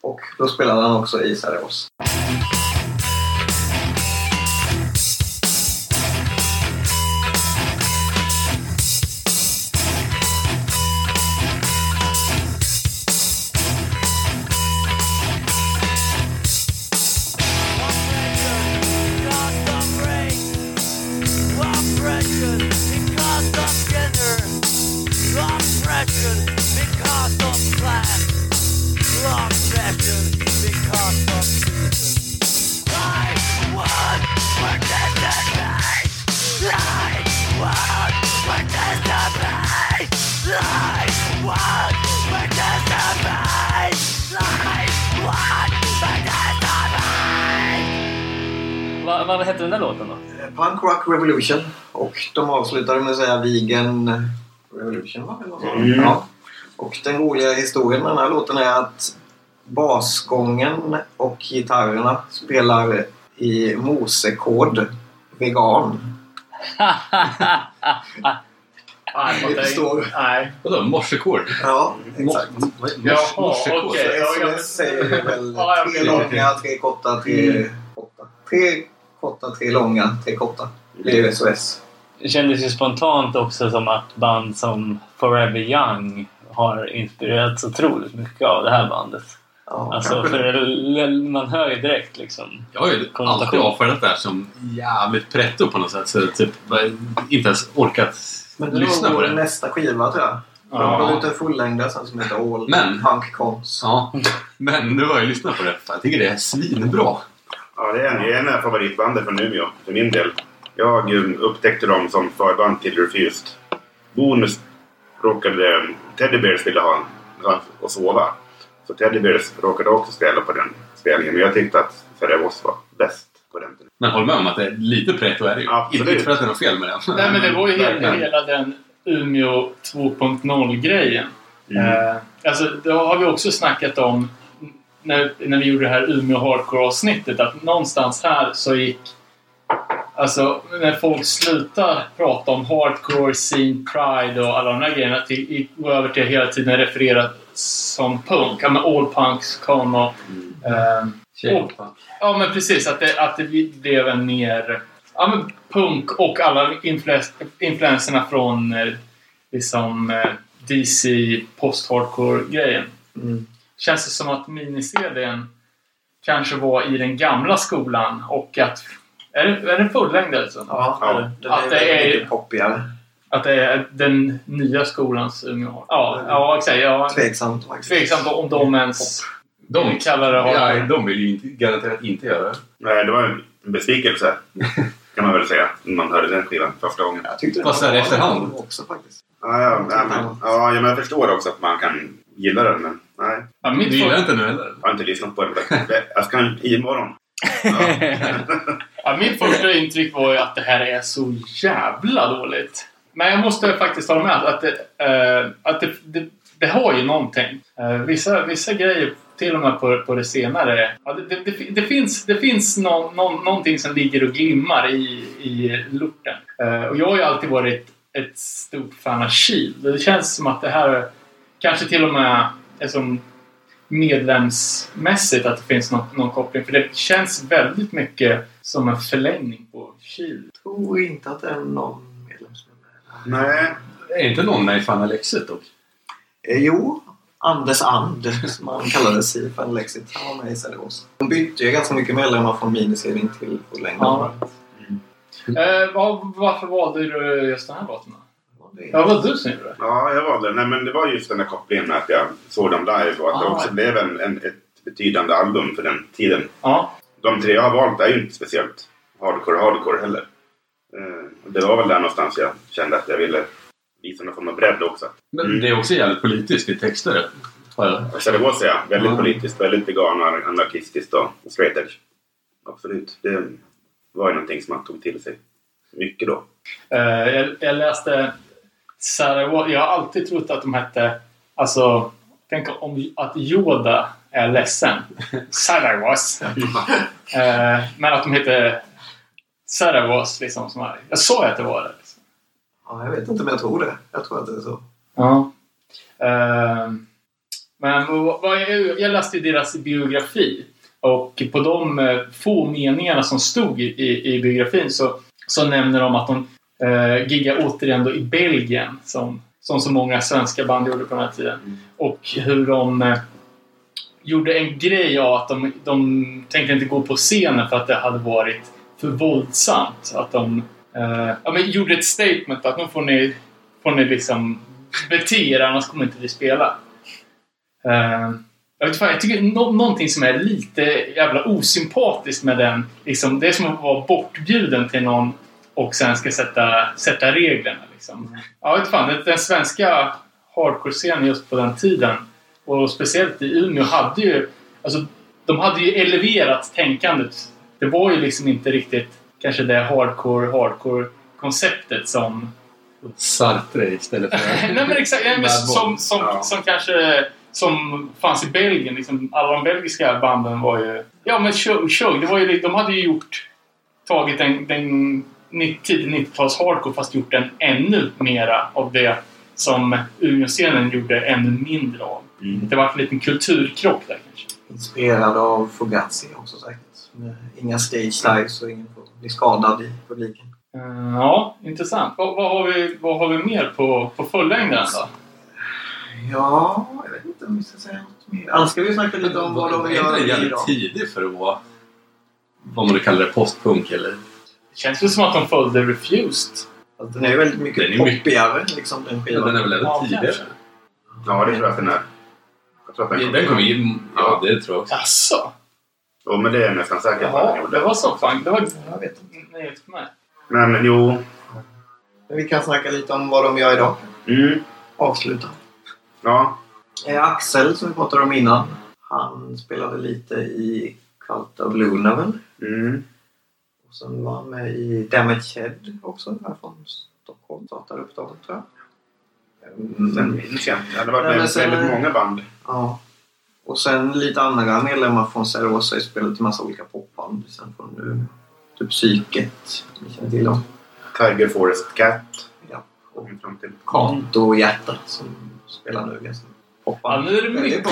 Och då spelade han också i Serios. Revolution. Och de avslutade med att säga Vegan Revolution, va? Mm. Ja. Och den roliga historien med den här låten är att basgången och gitarrerna spelar i morsekod vegan. Nej. Nej. Vadå? Morsekod? Ja, exakt. Jaha, Morsekod? okej. Ja, Så jag- säger väl tre långa, tre korta, tre korta. Tre korta, tre långa, tre korta. Det ju SOS. Det kändes ju spontant också som att band som Forever Young har inspirerats otroligt mycket av det här bandet. Ja, Alltså, för det- man hör ju direkt liksom. Jag har ju alltid avfärdat det här som jävligt pretto på något sätt. Så typ inte ens orkat Men det lyssna var på vår det. nästa skiva tror jag. De Ja. gav ut en fullängdare sen som heter All Men- Punk Cons. Ja, men nu har jag lyssnat på det. Jag tycker det är svinbra. Ja, det är en, det är en av favoritbanden från Umeå för min del. Jag eh, upptäckte dem som förband till Refused. Bonus råkade eh, Teddy Bears ville ha och sova. Så Teddy Bears råkade också spela på den spelningen. Men jag tyckte att Ferreros var bäst på den tiden. Men håll med om att det är lite pretto är det ju. Absolut. Inte för att det är något fel med det. Nej, men det var ju hela, hela den Umeå 2.0-grejen. Mm. Eh, alltså, det har vi också snackat om när, när vi gjorde det här Umeå Hardcore-avsnittet. Att någonstans här så gick... Alltså, när folk slutade prata om hardcore, scene, pride och alla de där grejerna. Till, gick gå över till att hela tiden referera som punk. Ja, men all punks kom och... ehm, Tjej, fan. Ja, men precis. Att det, att det blev en mer ja, men punk och alla influens, influenserna från eh, liksom, eh, DC post-hardcore-grejen. Mm. Känns det som att miniserien kanske var i den gamla skolan och att... Är det, är det fullängd alltså? Ja, Ja. den Att är det väldigt är- mycket poppigare. Att det är den nya skolans Umeå Ja, ja exakt. Ja, Tveksamt faktiskt. tveksamt om de ens De, kallar det ja, hardcore. de vill ju inte, garanterat inte göra det. Nej, det var en besvikelse kan man väl säga. När man hörde den skivan första gången. Jag tyckte den Fast var i bra efterhand. också faktiskt. Ja, ja, ja, men, ja, men jag förstår också att man kan gilla den. Men nej, Ja, Du mitt, gillar inte nu heller? jag har inte lyssnat på den. Jag ska imorgon ja, mitt första intryck var ju att det här är så jävla dåligt. Men jag måste faktiskt hålla med att det, uh, att det, det, det har ju någonting. Uh, vissa, vissa grejer, till och med på, på det senare. Ja, det, det, det, det finns, det finns no, no, någonting som ligger och glimmar i, i lorten. Uh, och jag har ju alltid varit ett stort fan av Shield. Det känns som att det här kanske till och med är som medlemsmässigt att det finns någon, någon koppling. För det känns väldigt mycket som en förlängning på Shield. Jag tror inte att det är någon medlemsmedlem. Nej, Är inte någon med i Fan Alexet dock? Eh, jo, Anders And, som han kallades i Fan Lexit. Han var med i Cellulose. De bytte ju ganska mycket medlemmar från miniserien till fullängden. Ja. Eh, var, varför valde du just den här låten då? Det- Ja, var du gjorde det? ja, jag valde den. Nej, men det var just den där kopplingen med att jag såg dem live och att det Ah. också blev en, en, ett betydande album för den tiden. Ja. De tre jag har valt är ju inte speciellt hardcore hardcore heller. Eh, det var väl där någonstans jag kände att jag ville visa någon form av bredd också. Men Mm. det är också jävligt politiskt i texter. Har jag? Zaragoza ja. Väldigt Ja. politiskt, väldigt vegan och anarkistiskt och straight edge. Absolut. Det var ju någonting som man tog till sig mycket då. Eh, jag läste Sarajevo. Jag har alltid trott att de hette... Alltså, tänk om att Yoda är ledsen. Saravos. Eh, men att de heter Saravos liksom. Som är, jag sa att det var det. Liksom. Ja, jag vet inte, men jag tror det. Jag tror att det är så. Ja. Eh, men vad, jag, jag läste deras biografi. Och på de eh, få meningarna som stod i, i, i biografin så, så nämner de att de eh, giggade återigen då i Belgien som, som så många svenska band gjorde på den här tiden. Och hur de eh, gjorde en grej av att de, de tänkte inte gå på scenen för att det hade varit för våldsamt. Att de eh, ja, men gjorde ett statement att nu får ni, får ni liksom bete er annars kommer inte vi spela. Eh, jag, vet fan, jag tycker nå- någonting som är lite jävla osympatiskt med den. Liksom, det är som att vara bortbjuden till någon och sen ska sätta, sätta reglerna. Liksom. Jag vet fan, den, svenska hardcore-scenen just på den tiden och speciellt i Umeå hade ju... Alltså, de hade ju eleverat tänkandet. Det var ju liksom inte riktigt kanske det hardcore, hardcore-konceptet som Sartre istället för... Nej men exakt, ja, men som, som, Ja. som kanske som fanns i Belgien. Liksom, alla de belgiska banden var ju... Ja men Chug, Chug, det var ju, de hade ju gjort... Tagit den, den ni- tidig 90-tals hardcore fast gjort den ännu mera av det som Umeå-scenen gjorde ännu mindre av. Mm. Det var en liten kulturkrock där kanske. Inspirerad av Fugazi också säkert. Med inga stage dives och ingen får bli skadad i publiken. Eh, ja, intressant. Vad, vad, har vi, vad har vi mer på, på fullängden då? Ja, jag vet inte om vi ska säga något mer. Annars ska vi snacka lite om vad de Är gör inte det idag. jävligt tidigt för att vara... Vad man nu kallar det, postpunk eller... Det känns väl som att de följde Refused. Alltså, den är väldigt mycket Den är mycket- poppigare, liksom, den Ja, skivan. den är väl även Ja, tidigare? kanske. Ja, det tror jag att den är. Jag tror att den, Den kom in... Ja, det tror jag också. Jaså? Jo, men det är jag nästan säker på att den Jaha, gjorde. det var så. Fan. Det var Jag vet inte. nyhet för mig. Men jo. Men vi kan snacka lite om vad de gör idag. Mm. Avsluta. Ja. Eh, Axel, som vi pratade om innan. Han spelade lite i Cult of Luna väl? Mm. Och sen var han med i Damage Head också, här från Stockholm. Startade upp dem, tror jag. Sen Mm. minns jag inte. Det varit Nej, med sen- väldigt många band. Ja. Och sen lite andra medlemmar från Zerosa har spelat i massa olika popband. Sen från nu, typ Psyket, om ni känner till dem. Tiger Forest Cat. Ja. Och fram till. Kanto och Hjärta som spelar nu ganska Ja, nu är det mycket,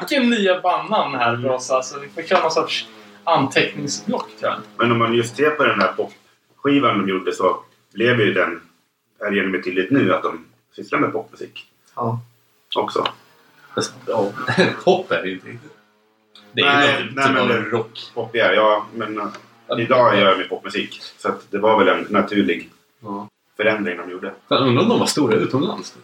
mycket nya bandnamn här för oss. Alltså, vi får köra någon sorts anteckningsblock tror jag. Men om man just ser på den här popskivan de gjorde så blev ju den, är det genom tydligt nu att de sysslar med popmusik Ja. också. Ja, pop är det ju inte riktigt. Det är Nej, ju något nej, typ men av rock. Poppigare, ja. Men uh, idag gör de popmusik. Så att det var väl en naturlig Ja. förändring de gjorde. Fan, undrar om de var stora utomlands?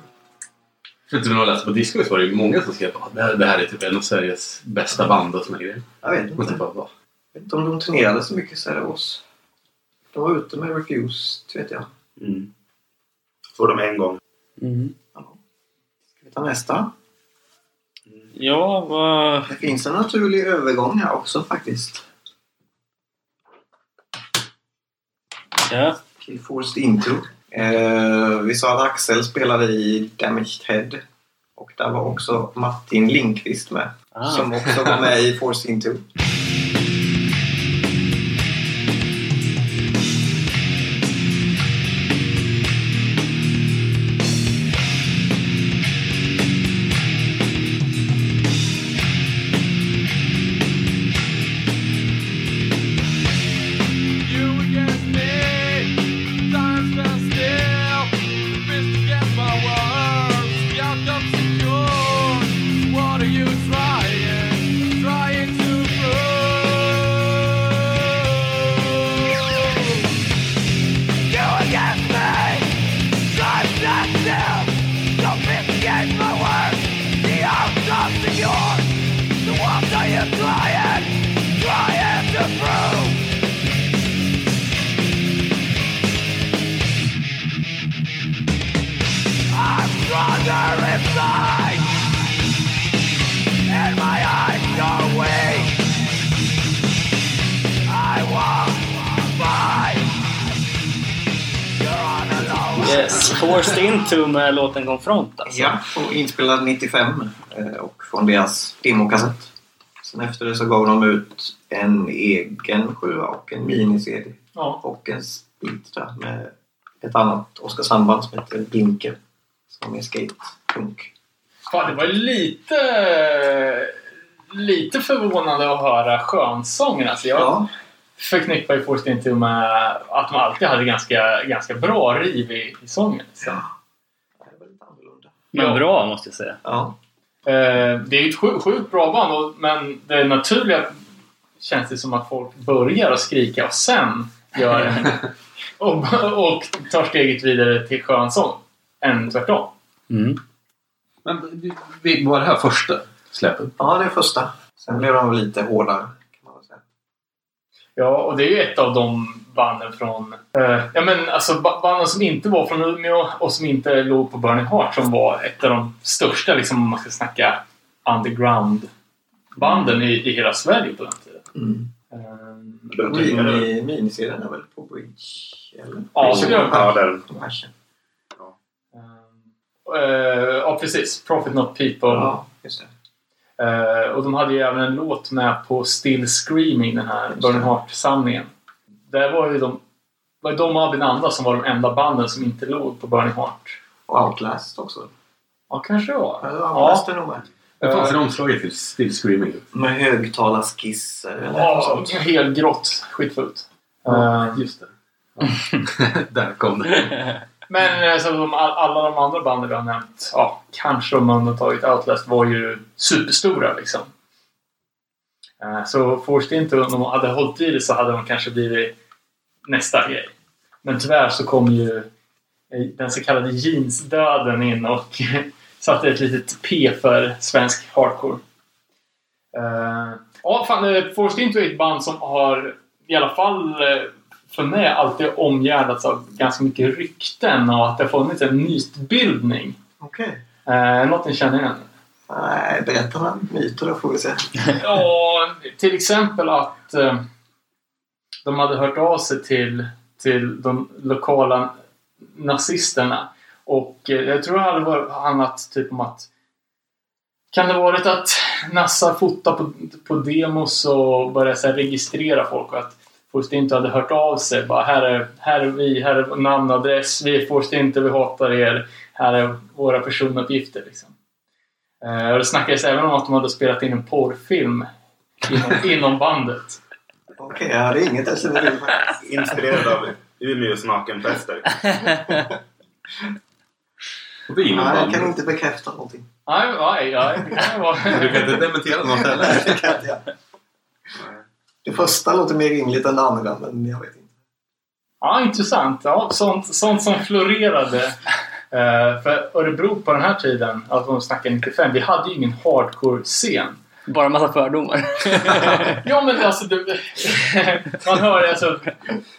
För att när jag läste på Disco var det ju många som skrev att det, här- här är typ en av Sveriges bästa band och såna grejer. Jag vet inte. typ bara? Jag vet inte om de turnerade så mycket Zeros. De var ute med Refuse, vet jag. Mm. Såg de en gång. Mm. Ska vi ta nästa? Ja, vad... Det finns en naturlig övergång här också faktiskt. Ja. Killforced Into. Eh, vi sa att Axel spelade i Damaged Head. Och där var också Martin Lindqvist med. Ah. Som också var med i Forced Into. Into med låten Confront alltså. Ja, och inspelad 95 eh, och från deras demokassett. Sen efter det så gav de ut en egen sjua och en mini-CD Ja. och en split där med ett annat Oskarshamnsband som heter Blinker. Som är skate-punk. Fan, det var lite, lite förvånande att höra skönsången. Alltså jag Ja, förknippar ju Forced Into med att de alltid hade ganska, ganska bra riv i, i sången. Lite annorlunda. Men Ja. bra måste jag säga. Ja, Eh, det är ju ett sjukt, sjukt bra band och, men det naturliga känns det som att folk börjar att skrika och sen gör det. och, och tar steget vidare till skönsång. Än tvärtom. Mm. Men var det här första släppet? ja det är första. Sen blev de lite hårdare kan man säga. Ja, och det är ju ett av de banden från... Eh, ja, men alltså ba- banden som inte var från Umeå och som inte låg på Burning Heart som var ett av de största, liksom om man ska snacka underground-banden i, i hela Sverige på den tiden. Mm. Eh. Mini- Miniserien är väl på Bridge? Eller? Ja, gör Ja, den. På Passion. eh, ja, precis. Profit Not People. Ja, just det. Eh, och de hade ju även en låt med på Still Screaming, den här Burning. Heart-samlingen. Där var ju de... var de och Albin Anda som var de enda banden som inte låg på Burning Heart. Och Outlast också. Ja, kanske det var. Ja, Outlast är nog med. Det fanns Eh, en omslaget till Still Screaming. Med högtalarskisser eller något Ja, sånt. helt grått. Skitfult. Ja, Eh, just det. Där kom det. men eh, så de, all- alla de andra banden vi har nämnt, ja, kanske om man har tagit Outlast, var ju superstora liksom. Eh, så Forced Into, om de hade hållit i det så hade de kanske blivit nästa grej. Men tyvärr så kom ju eh, den så kallade jeansdöden in och satte ett litet P för svensk hardcore. Uh, ja, fan, eh, Forced Into är ett band som har i alla fall för mig alltid omgärdats av ganska mycket rykten och att det har funnits en mytbildning. Okej. Uh, något ni känner igen? Nej, berätta några myter då får vi se. Ja, till exempel att eh, de hade hört av sig till, till de lokala nazisterna. Och eh, jag tror det hade varit- handlat typ om att kan det varit att Nassa fotade på, på demos och började så registrera folk och att Forrest inte hade hört av sig. Bara, här, är, här är vi, här är namn och adress. Vi är Forrest inte, vi hatar er. Här är våra personuppgifter. Liksom. Eh, och det snackades även om att de hade spelat in en porrfilm inom, inom bandet. Okej, jag hade inget jag känner till faktiskt. Inspirerad av Umeås nakenpräster. Vi Nej, jag kan inte bekräfta någonting. Nej, nej, nej. det kan vara- Du kan inte dementera något heller. Det kan inte jag. Det första låter mer rimligt än det andra, men jag vet inte. Ja, intressant. Ja, sånt, sånt som florerade. Eh, för Örebro på den här tiden, alltså de snackar 95, vi hade ju ingen hardcore-scen. Bara en massa fördomar. Ja, men alltså... Det, man hör alltså...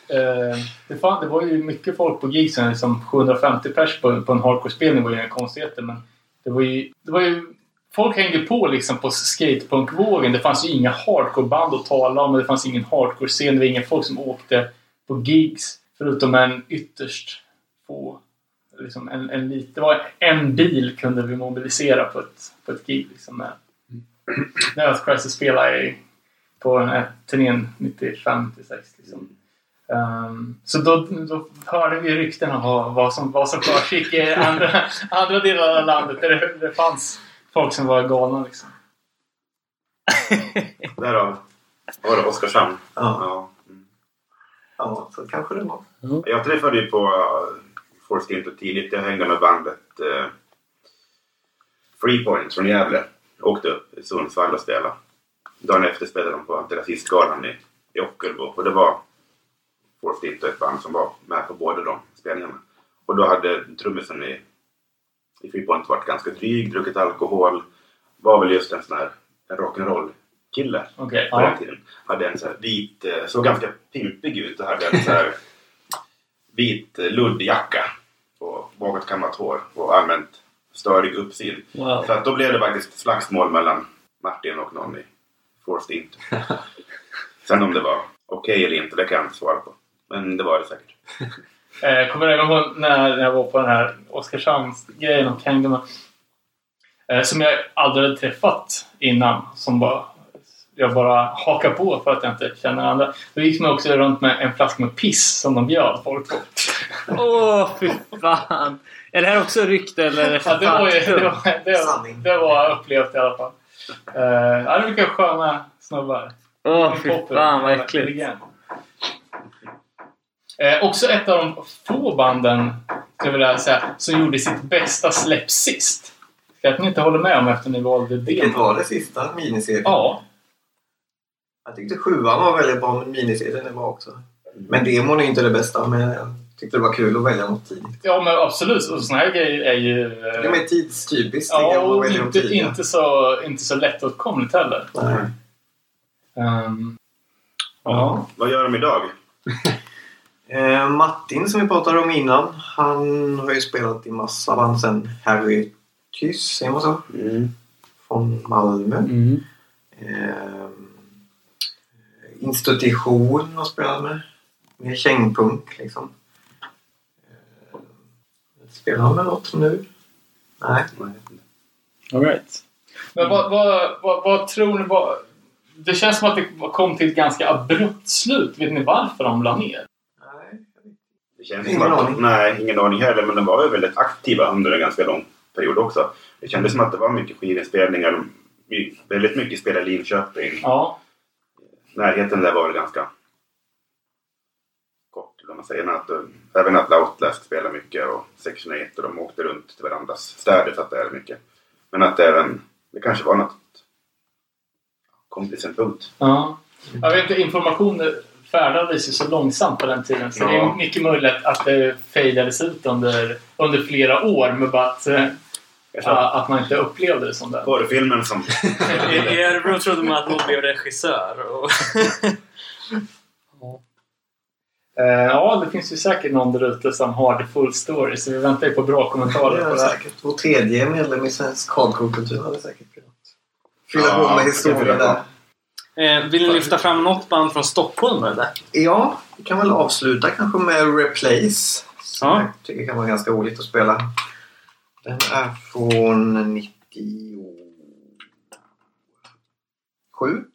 Eh, det, fan, det var ju mycket folk på gigsen. Liksom 750 pers på, på en hardcore-spelning var ju inga konstigheter. Men det var ju... Det var ju folk hängde på liksom på skatepunkvågen. Det fanns ju inga hardcore-band att tala om. Det fanns ingen hardcore-scen. Det var inga folk som åkte på gigs. Förutom en ytterst få... Liksom en, en det var en bil kunde vi mobilisera på ett, på ett gig. Liksom, med, när Earth Crisis spelade i, på den här turnén 95-96. Liksom. Ehm, så då, då hörde vi rykten om vad, vad som, vad som försiggick i andra, andra delar av landet där det, det fanns folk som var galna. Liksom. Därav var det Oskarshamn. Ja, Ja. Mm. ja så kanske det var. Jag träffade ju på uh, Force Into tidigt. Jag hängde med bandet uh, Freepoint från Gävle. Åkte upp i Sundsvall och spelade. Dagen efter spelade de på Antirasistgalan i, i Ockelbo. Och det var Force Into ett band som var med på båda de spelningarna. Och då hade trummisen i, i Freepoint varit ganska dryg, druckit alkohol. Var väl just en sån här rock'n'roll kille Okej. på ja. den tiden. Hade en så här vit, eh, såg ganska pimpig ut och hade en så här vit eh, luddjacka och bakåtkammat hår och allmänt störig uppsyn. Wow. Så att då blev det faktiskt slagsmål mellan Martin och någon i Forced Int. Sen om det var okej eller inte, det kan jag inte svara på. Men det var det säkert. Eh, kommer även ihåg när jag var på den här Oskarshamns-grejen om Kangdom. Eh, som jag aldrig hade träffat innan. Som bara, jag bara hakar på för att jag inte känner andra. Då gick man också runt med en flaska med piss som de bjöd folk på. Åh, fy fan! Är det här också rykte eller Ja, det, var ju, det, var, det, var, det var upplevt i alla fall. Uh, ja, det brukar sköna snubbar. Åh, fy Poppen, fan vad äckligt. Eh, också ett av de få banden, skulle jag vilja säga, som gjorde sitt bästa släpp sist. Ska att ni inte håller med om efter ni valde Vilket det? var det sista miniserien? Ja. Jag tyckte sjuan var väldigt bra, men miniserien är bra också. Men demon är inte det bästa, men jag tyckte det var kul att välja något tidigt. ja, men absolut. Och såna här grejer är ju... Det är mer tidstypiskt. ja, och inte, inte, så, inte så lättåtkomligt heller. Nej. Um, Ja. Vad gör de idag? Eh, Martin som vi pratade om innan, han har ju spelat i massa band sen Harry Tyss, säger man så? Mm. Från Malmö. Mm. Eh, institution har spelat med. Med kängpunk liksom. Eh, spelar han med något nu? Nej. All right. Men vad, vad, vad, vad tror ni? Vad, det känns som att det kom till ett ganska abrupt slut. Vet ni varför de la ner? Nej. Det känns Ingen som att, aning. Nej, ingen aning heller. Men de var ju väldigt aktiva under en ganska lång period också. Det kändes som att det var mycket skivinspelningar. Väldigt mycket spelade i Linköping. Ja. Närheten där var väl ganska kort. Kan man säga. Att, även att Outlast spelade mycket och Section 8 och de åkte runt till varandras städer för att det är mycket. Men att även, det kanske var något kom till sin punkt. ja. Jag vet inte, information färdades ju så långsamt på den tiden. Så Ja. det är mycket möjligt att det fejdades ut under, under flera år. Men bara att, eh, att att man inte upplevde det som det. porrfilmen som I Örebro trodde man att någon blev regissör. Och Eh, ja, det finns ju säkert någon där ute som har the full story. Så vi väntar ju på bra kommentarer på det det här. säkert. Vår tredje medlem i svensk hardcore-kultur hade säkert kunnat fylla Ja, på med på. där. Eh, vill ni lyfta fram något band från Stockholm eller? Ja, vi kan väl avsluta kanske med Replace. Som Ja. jag tycker kan vara ganska roligt att spela. Den är från 97.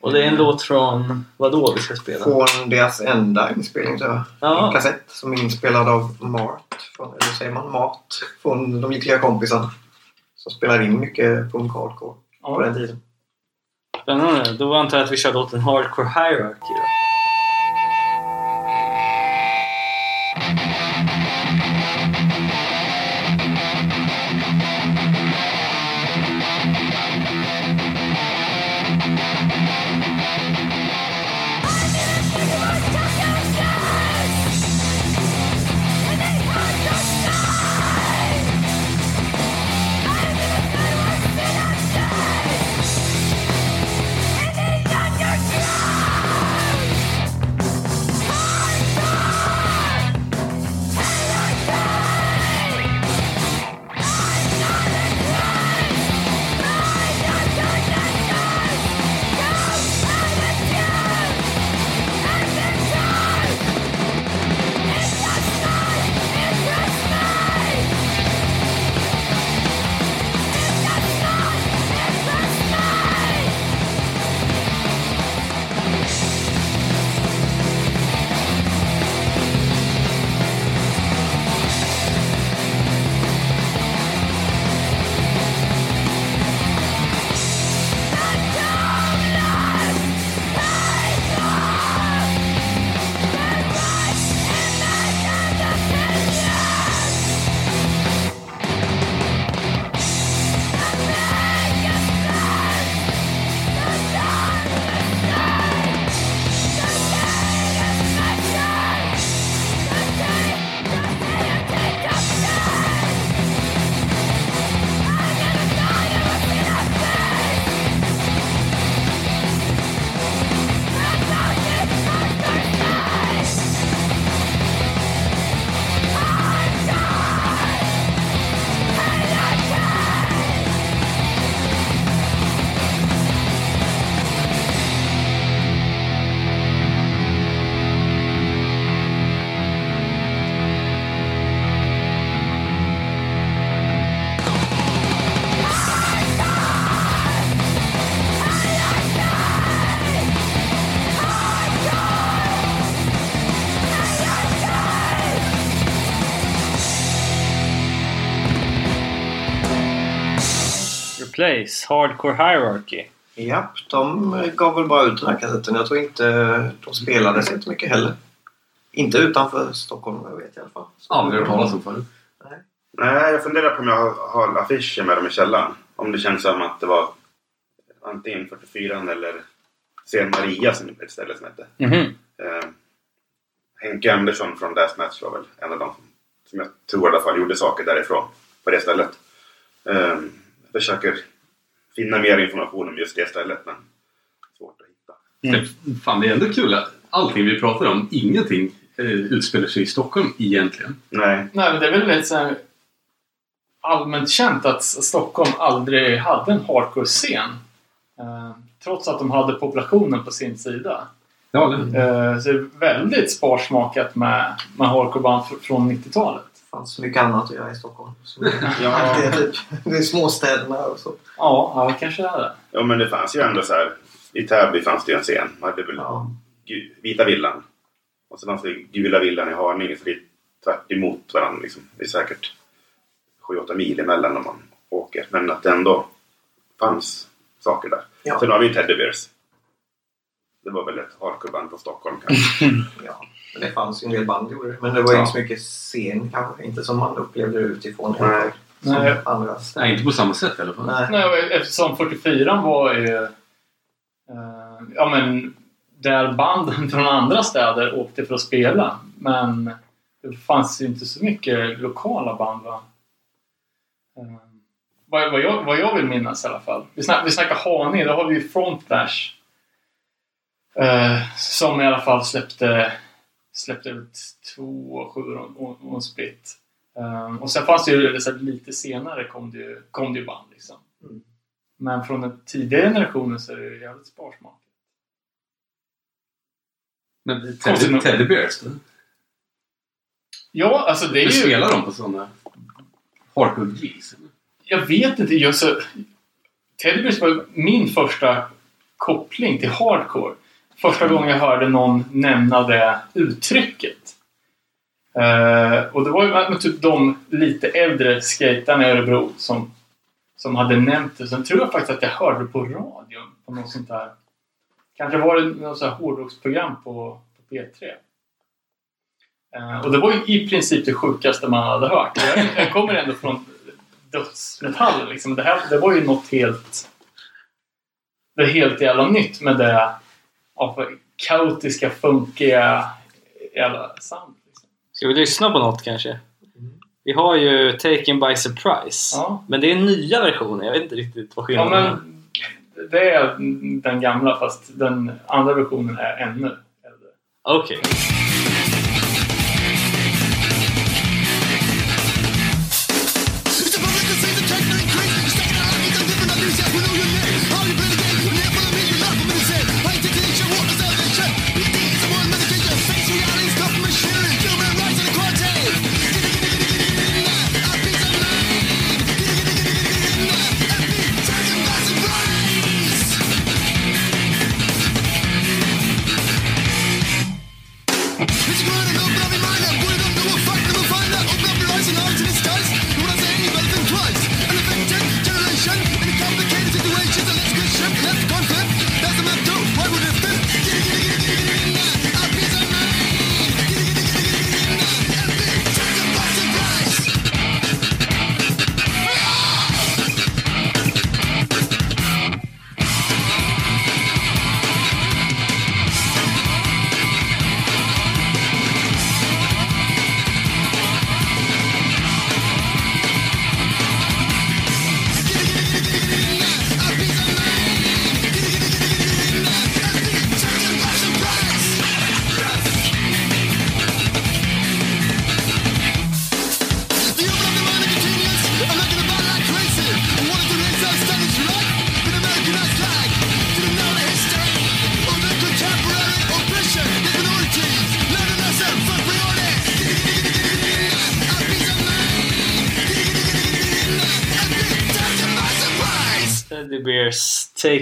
Och det är en låt från vad då vi ska spela? Från deras enda inspelning tror jag. Ja. En kassett som är inspelad av Mart. Från, eller säger man Mart? Från De Lyckliga Kompisarna. Som spelade in mycket punk hardcore på den tiden. Spännande. Då antar jag att vi kör låten Hardcore Hierarchy då. Place, Hardcore Hierarchy. Japp, de gav väl bara ut den här kassetten. Jag tror inte de spelade så mycket heller. Inte utanför Stockholm, jag vet i alla fall. Aldrig hört talas om förut. Nej, jag funderar på om jag har, affischer med dem i källaren. Om det känns som att det var antingen 44 eller Sen Maria som ett ställe som hette. Mhm. Eh, Henke Andersson från Last Match var väl en av dem som, jag tror i alla fall gjorde saker därifrån. På det stället. Eh, jag försöker finna mer information om just det stället men svårt att hitta. Mm. Fan, det är ändå kul att allting vi pratar om, ingenting eh, utspelar sig i Stockholm egentligen. Nej, Nej, men det är väl lite så allmänt känt att Stockholm aldrig hade en hardcore-scen. Eh, trots att de hade populationen på sin sida. Ja, eller? Eh, så det är väldigt sparsmakat med, med hardcoreband fr- från 90-talet. Det fanns mycket annat att göra i Stockholm. Så Ja. det, är typ, det är småstäderna och så. Ja, ja det kanske är det. ja, men det fanns ju ändå så här. I Täby fanns det ju en scen. Man hade väl Ja. Vita villan. Och så fanns det Gula villan i Haninge. Så det är tvärt emot varandra. Liksom. Det är säkert 7-8 mil emellan om man åker. Men att det ändå fanns saker där. Ja. Sen har vi ju Teddy Bears. Det var väl ett hardcoreband från Stockholm kanske. Ja. Det fanns ju en del band gjorde det. Men det var Ja. inte så mycket scen kanske. Inte som man upplevde det utifrån. Nej. Som Nej. andra Nej, inte på samma sätt i alla fall. Nej. Nej, eftersom 44 var ju... eh, ja, men där banden från andra städer åkte för att spela. Men det fanns ju inte så mycket lokala band va? Eh, vad, vad, jag, vad jag vill minnas i alla fall. Vi, snack, vi snackar Haninge, då har vi ju Frontflash. Eh, som i alla fall släppte, släppte ut två sjuor och, och, och en split. Eh, och sen fanns det ju så här, lite senare kom det ju, kom det ju band liksom. Mm. Men från den tidigare generationen så är det ju jävligt sparsmakat. Men Konstigt Teddy, nog. Teddy Bears då? Ja, alltså det är Hur ju... spelar de på sådana hardcore eller? Jag vet inte. Jag så, Teddy Bears var min första koppling till hardcore. Första gången jag hörde någon nämna det uttrycket. Uh, och det var ju med, med typ de lite äldre skejtarna i Örebro som, som hade nämnt det. Sen tror jag faktiskt att jag hörde det på radion. På något sånt där. Kanske var det något sånt här hårdrocksprogram på, på P3. Uh, eh, och det var ju i princip det sjukaste man hade hört. Jag, jag kommer ändå från dödsmetall. Liksom. Det, här, det var ju något helt... Det helt jävla nytt med det ja, för kaotiska, funkiga jävla sound. Liksom. Ska vi lyssna på något kanske? Vi har ju Taken by Surprise. Ja. Men det är nya versioner. Jag vet inte riktigt vad ja, skillnaden är. men det är den gamla fast den andra versionen är ännu äldre. Okej. Teddy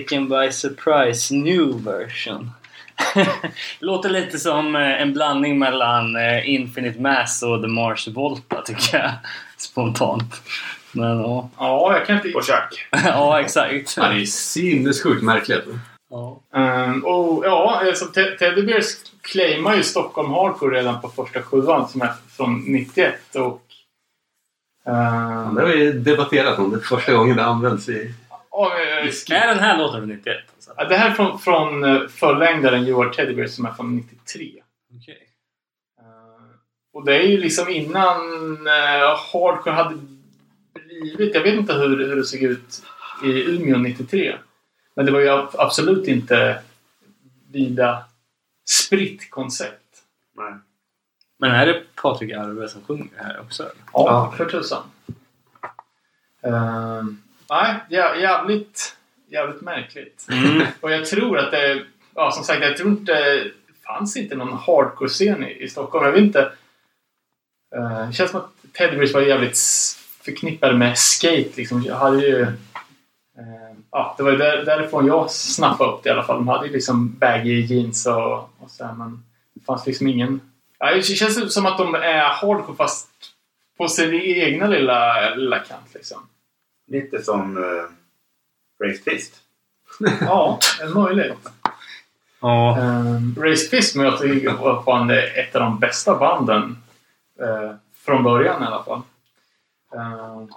Taken by Surprise New Version. Låter lite som eh, en blandning mellan eh, Infinite Mass och The Mars Volta tycker jag. Spontant. Men ja. Ja, jag kan inte... Och Chuck. ja, exakt. Ja, det är sinnessjukt märkligt. Ja. Ehm, och ja, alltså, Te- Teddy Bears claimar ju Stockholm Hardcore redan på första sjuan som är från 91 och... ehm, Det har vi debatterat om det första gången det används i... ja, eh, Är den här låten från 91? Alltså? ja, det här är från, från eh, förlängdaren You Are Teddy Bears som är från 93. Okej. Eh, och det är ju liksom innan uh, Hardcore hade blivit... Jag vet inte hur, hur det såg ut i Umeå 93. Men det var ju ab- absolut inte vida spritt koncept. Nej. Men är det Patrik Arve som sjunger här också? Ja, Ja. för tusan. Ehm, nej, jä- jävligt, jävligt märkligt. Mm. Och jag tror att det... Ja, som sagt, jag tror inte... Det fanns inte någon hardcore-scen i, i Stockholm. Jag vet inte... Uh, det känns som att Teddy Bears var jävligt förknippade med skate. Liksom. Jag hade ju... eh, ja, det var ju där, därifrån jag snappade upp det i alla fall. De hade ju liksom baggy jeans och, och så här, men det fanns liksom ingen... Ja, det känns som att de är hardcore fast på sin egna lilla, lilla kant liksom. Lite som uh, Race Twist. Ja, det är möjligt. Ja. Um, Race Fist möter ju fan det ett av de bästa banden eh, från början i alla fall. Ehm,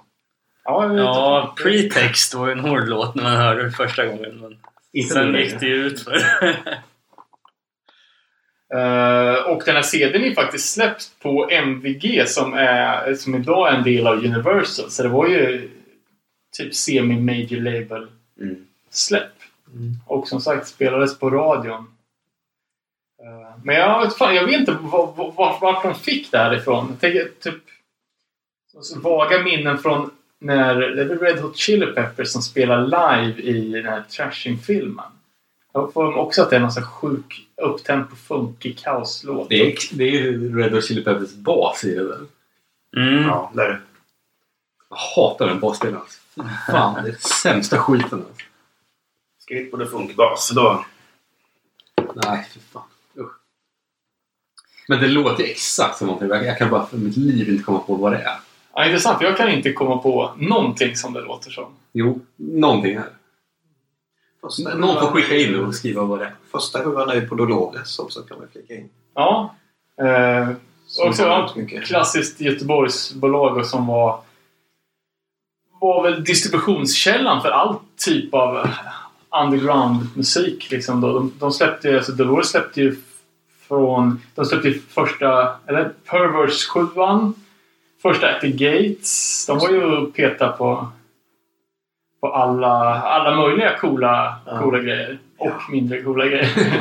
ja, Ja. Pretext var ju en hård låt när man hörde det första gången. Men Inte sen gick det ju ut för Eh, och den här CDn är faktiskt släppt på MVG som, är, som idag är en del av Universal. Så det var ju typ semi-major label Mm. släpp. Mm. Och som sagt spelades på radion. Eh, Men jag vet, fan, jag vet inte var- var- var- vart de fick det här ifrån. Jag tänker typ vaga minnen från när det är Red Hot Chili Peppers som spelar live i den här Trashing-filmen. Jag får också att det är någon sån sjuk upptempo funkig kaoslåt. Det är, det är ju Red Hot Chili Peppers bas i det där. mm. Ja, där. Jag hatar den basdelen. alltså. Fan, det är sämsta skiten. Alltså. Skateboard och funkbas. Då, Nej, för fan. Usch. Men det låter ju exakt som någonting. Jag kan bara för mitt liv inte komma på vad det är. Ja, intressant, jag kan inte komma på någonting som det låter som. Jo, någonting här. Första Någon får skicka in och skriva vad det är. Första sjuan är ju på Dolores också kan man flika in. Ja. Eh, Också, mycket. klassiskt Göteborgsbolag som var var väl distributionskällan för all typ av underground-musik. Liksom då. De, de släppte, alltså Dolores släppte ju från... De släppte ju första... Eller Perverse 7 Första At the Gates. De var ju peta på på alla, alla möjliga coola, Ja. coola grejer. Och mindre coola grejer.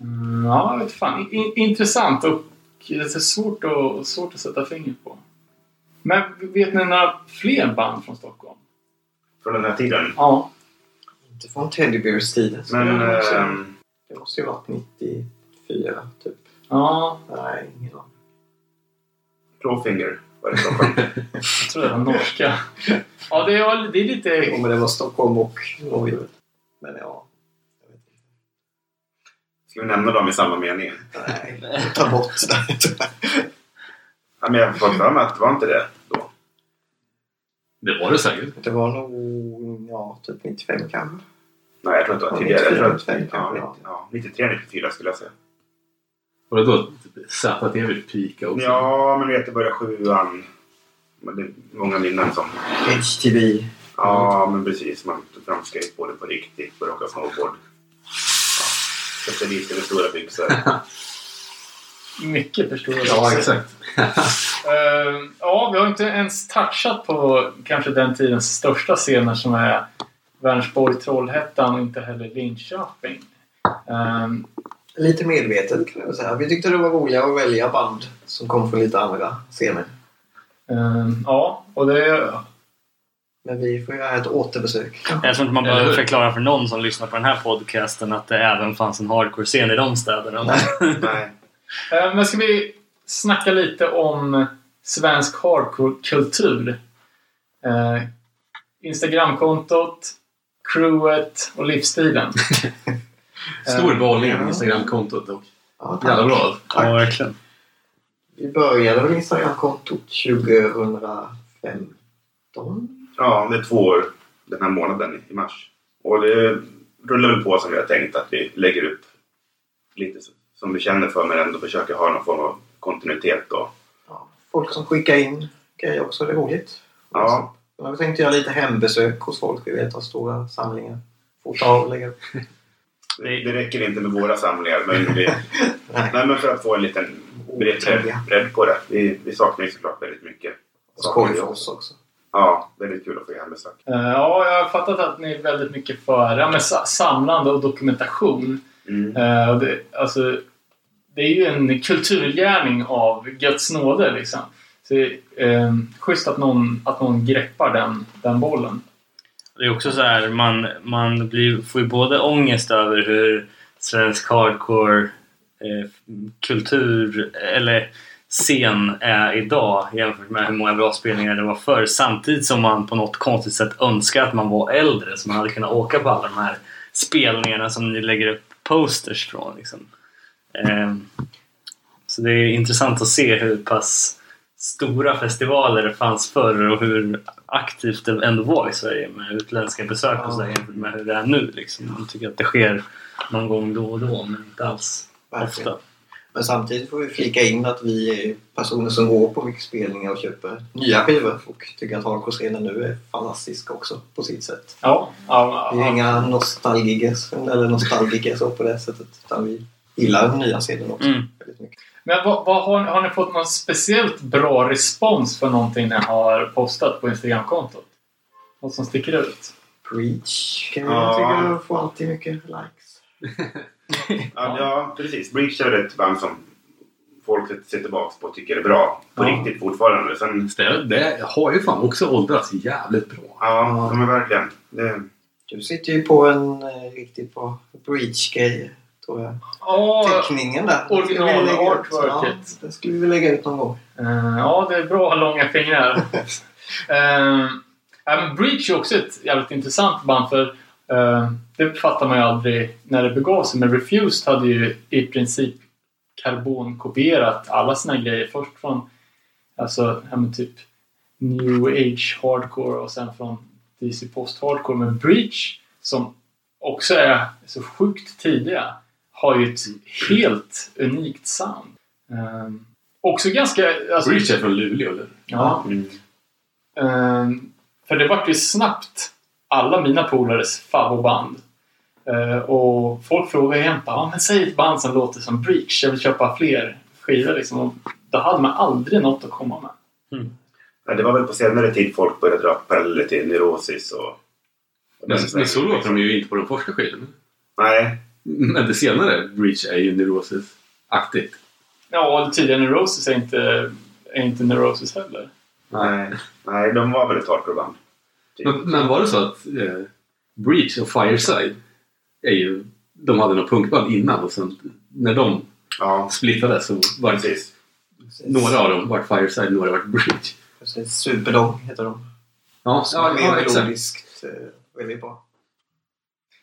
mm, ja, jag vet fan. I, intressant och det är svårt att, svårt att sätta fingret på. Men vet ni några fler band från Stockholm? från den här tiden. Ja. Inte från Teddy Bears tiden. Men... ehm, Det måste ju varit 94 typ. Ja, Nej, ingen aning. Clawfinger var det Stockholm. jag tror det var norska. Ja, det är, det är Jo, lite... men det var Stockholm och Norge. Men ja. Jag vet inte. Ska vi nämna dem i samma mening? Nej, ta bort det. Ja, men jag har fått för mig att det var inte det då. Det var det säkert. Det var nog ja, typ 95 kanske. Nej, jag tror inte det var Ja, tidigare. Jag tror att, 94, ja, ja. 90, ja, 93, 94 skulle jag säga. Var det då ZTV pika också? Ja, men vet, det började sjuan. Men det är många minnen som... HTV. Ja, men precis. Man tog fram skateboarden på riktigt. Började åka snowboard. Ja. Köpte lite med stora byxor. Mycket förstår jag. Ja, exakt. Eh, ja, vi har inte ens touchat på kanske den tidens största scener som är Vänersborg, Trollhättan och inte heller Linköping. Eh, Lite medvetet kan jag säga. Vi tyckte det var roligare att välja band som kom från lite andra scener. eh, ja, och det... Men vi får göra ett återbesök. Jag tror inte man behöver förklara för någon som lyssnar på den här podcasten att det även fanns en hardcore-scen i de städerna. Nej. Eh, men ska vi snacka lite om svensk hardcore-kultur? Eh, Instagramkontot, crewet och livsstilen. Stor Eh, behållning ja. av Instagramkontot dock. Ja. Jävla bra. Ja, verkligen. Vi började väl Instagramkontot 2005. Ja, det är två år den här månaden i mars. Och det rullar väl på som vi har tänkt att vi lägger upp lite så- som vi känner för men ändå försöker ha någon form av kontinuitet då. Ja, folk som skickar in grejer också. Det är roligt. Ja. Sen har vi tänkt göra lite hembesök hos folk. Vi vet har stora samlingar. Fota av och lägga upp. Det, det räcker inte med våra samlingar men, vi, Nej. nej, men för att få en liten bredd, bredd, på det. Vi, vi saknar ju såklart väldigt mycket. Och skoj för oss också. Ja, väldigt kul att få hembesök. Eh, Ja, jag har fattat att ni är väldigt mycket för ja, sa- samlande och dokumentation. Mm. Och det, alltså, det är ju en kulturgärning av Guds nåde liksom. Så det är eh, schysst att någon, att någon greppar den, den bollen. Det är också så här, man, man blir, får ju både ångest över hur svensk hardcore eh, kultur eller scen är idag jämfört med hur många bra spelningar det var förr. Samtidigt som man på något konstigt sätt önskar att man var äldre så man hade kunnat åka på alla de här spelningarna som ni lägger upp posters från. Liksom. Eh, så det är intressant att se hur pass stora festivaler det fanns förr och hur aktivt det ändå var i Sverige med utländska besök och sådär jämfört med hur det är nu. Liksom. Man tycker att det sker någon gång då och då men inte alls Verkligen. ofta. Men samtidigt får vi flika in att vi är personer som går på mycket spelningar och köper nya skivor och tycker att hardcore-scenen nu är fantastisk också på sitt sätt. Ja, ja, Vi är ja. inga nostalgiker eller nostalgiker så på det sättet utan vi gillar den nya scenen också Mm. väldigt mycket. Men vad, vad har, har ni fått någon speciellt bra respons för någonting ni har postat på Instagramkontot? Något som sticker ut? Preach kan Ja. jag tycka får alltid mycket likes. Ja, ja, precis. Breach är ett band som folk ser tillbaka på och tycker är bra. På Ja. riktigt fortfarande. Sen, Det, det har ju fan också åldrats jävligt bra. ja, de är verkligen. Det, Du sitter ju på en eh, riktigt bra breach-grej tror jag. Ja, Teckningen där. den original ska vi lägga ut. artworket. Ja, den skulle vi lägga ut någon gång. Eh, ja, det är bra långa fingrar. uh, ja, men Breach är också ett jävligt intressant band för det fattar man ju aldrig när det begav sig. Men Refused hade ju i princip karbonkopierat alla sina grejer. Först från alltså, typ New Age Hardcore och sen från DC Post Hardcore. Men Breach, som också är så sjukt tidiga, har ju ett helt unikt sound. Um, också ganska... Alltså, Breach är från Luleå eller? Ja. mm. Ehm, för det vart ju snabbt alla mina polares favoritband. Uh, och folk frågar jämt ah, men säg ett band som låter som Breach, jag vill köpa fler skivor liksom. Och då hade man aldrig något att komma med. ja, det var väl på senare tid folk började dra paralleller till Neurosis och... och Men, men så låter de ju inte på den första skivan. Nej. Men det senare, Breach, är ju Neurosis-aktigt. Ja, och tidigare Neurosis är inte, är inte Neurosis heller. Nej. Nej, de var väl ett hardcore-band. Men, men var det så att eh, Breach och Fireside är ju, de hade något punkband innan och sen när de Ja, splittades så var det precis. några av dem vart Fireside, några vart Breach. Precis. Superdong heter de. Ja, Som ja, ja exakt. eh, Väldigt bra.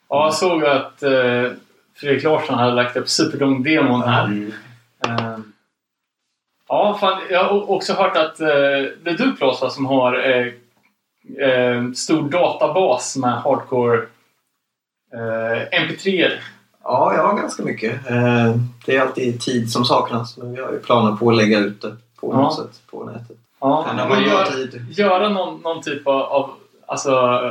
Ja, jag såg att uh, Fredrik Larsson hade lagt upp Superdome-demon här. Mm. Ehm, ja, fan, jag har också hört att eh, det är du Claes som har eh, eh, stor databas med hardcore eh, MP3. Ja, jag har ganska mycket. Eh, Det är alltid tid som saknas men vi har ju planer på att lägga ut det på Ja. något sätt på nätet. Ja, men man gör, tid? göra någon, någon typ av, av alltså,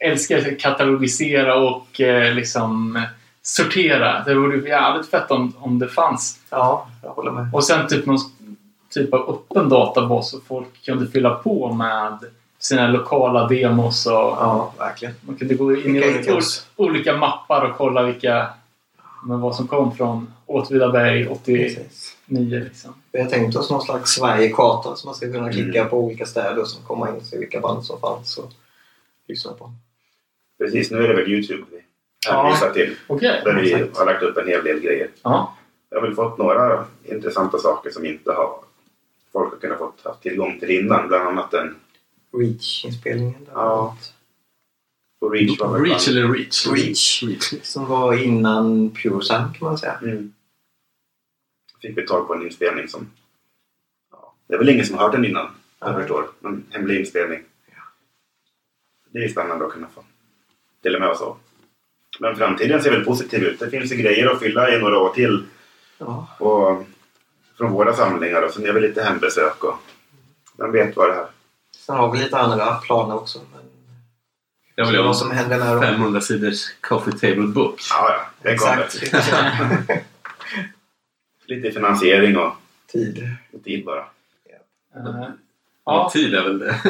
älskar att katalogisera och eh, liksom sortera. Det vore ju jävligt fett om, om det fanns. Ja, jag håller med. Och sen typ någon typ av öppen databas så folk kunde fylla på med sina lokala demos och Ja, verkligen. man kunde gå in i olika mappar och kolla vilka men vad som kom från Åtvidaberg 89 Precis. liksom. Vi har tänkt oss någon slags Sverigekarta som man ska kunna klicka Mm. på olika städer och komma in och se vilka band som fanns och lyssna på. Precis, nu är det väl Youtube vi Ja. hänvisar till. Okej. Där vi har lagt upp en hel del grejer. Ja. Jag har väl fått några intressanta saker som inte har folk har kunnat fått haft tillgång till innan. Bland annat en Reach-inspelningen. Ja. på Reach. var Reach eller Reach? Reach. Reach. Som var innan Pure Sound kan man säga. Mm. Fick vi tag på en inspelning som... Ja, det är väl ingen som har hört den innan. Jag förstår. En hemlig inspelning. Det är spännande att kunna få och med vara så. Men framtiden ser väl positiv ut. Det finns ju grejer att fylla i några år till. Ja. Och från våra samlingar och sen är väl lite hembesök och vem vet vad det här... Sen har vi lite andra planer också. Men Jag vill ha vad som händer när de... 500 sidors coffee table book. Ja, ja, det. Exakt. Lite finansiering och Tid. tid bara. Eh, Ja, Ja, tid är väl det.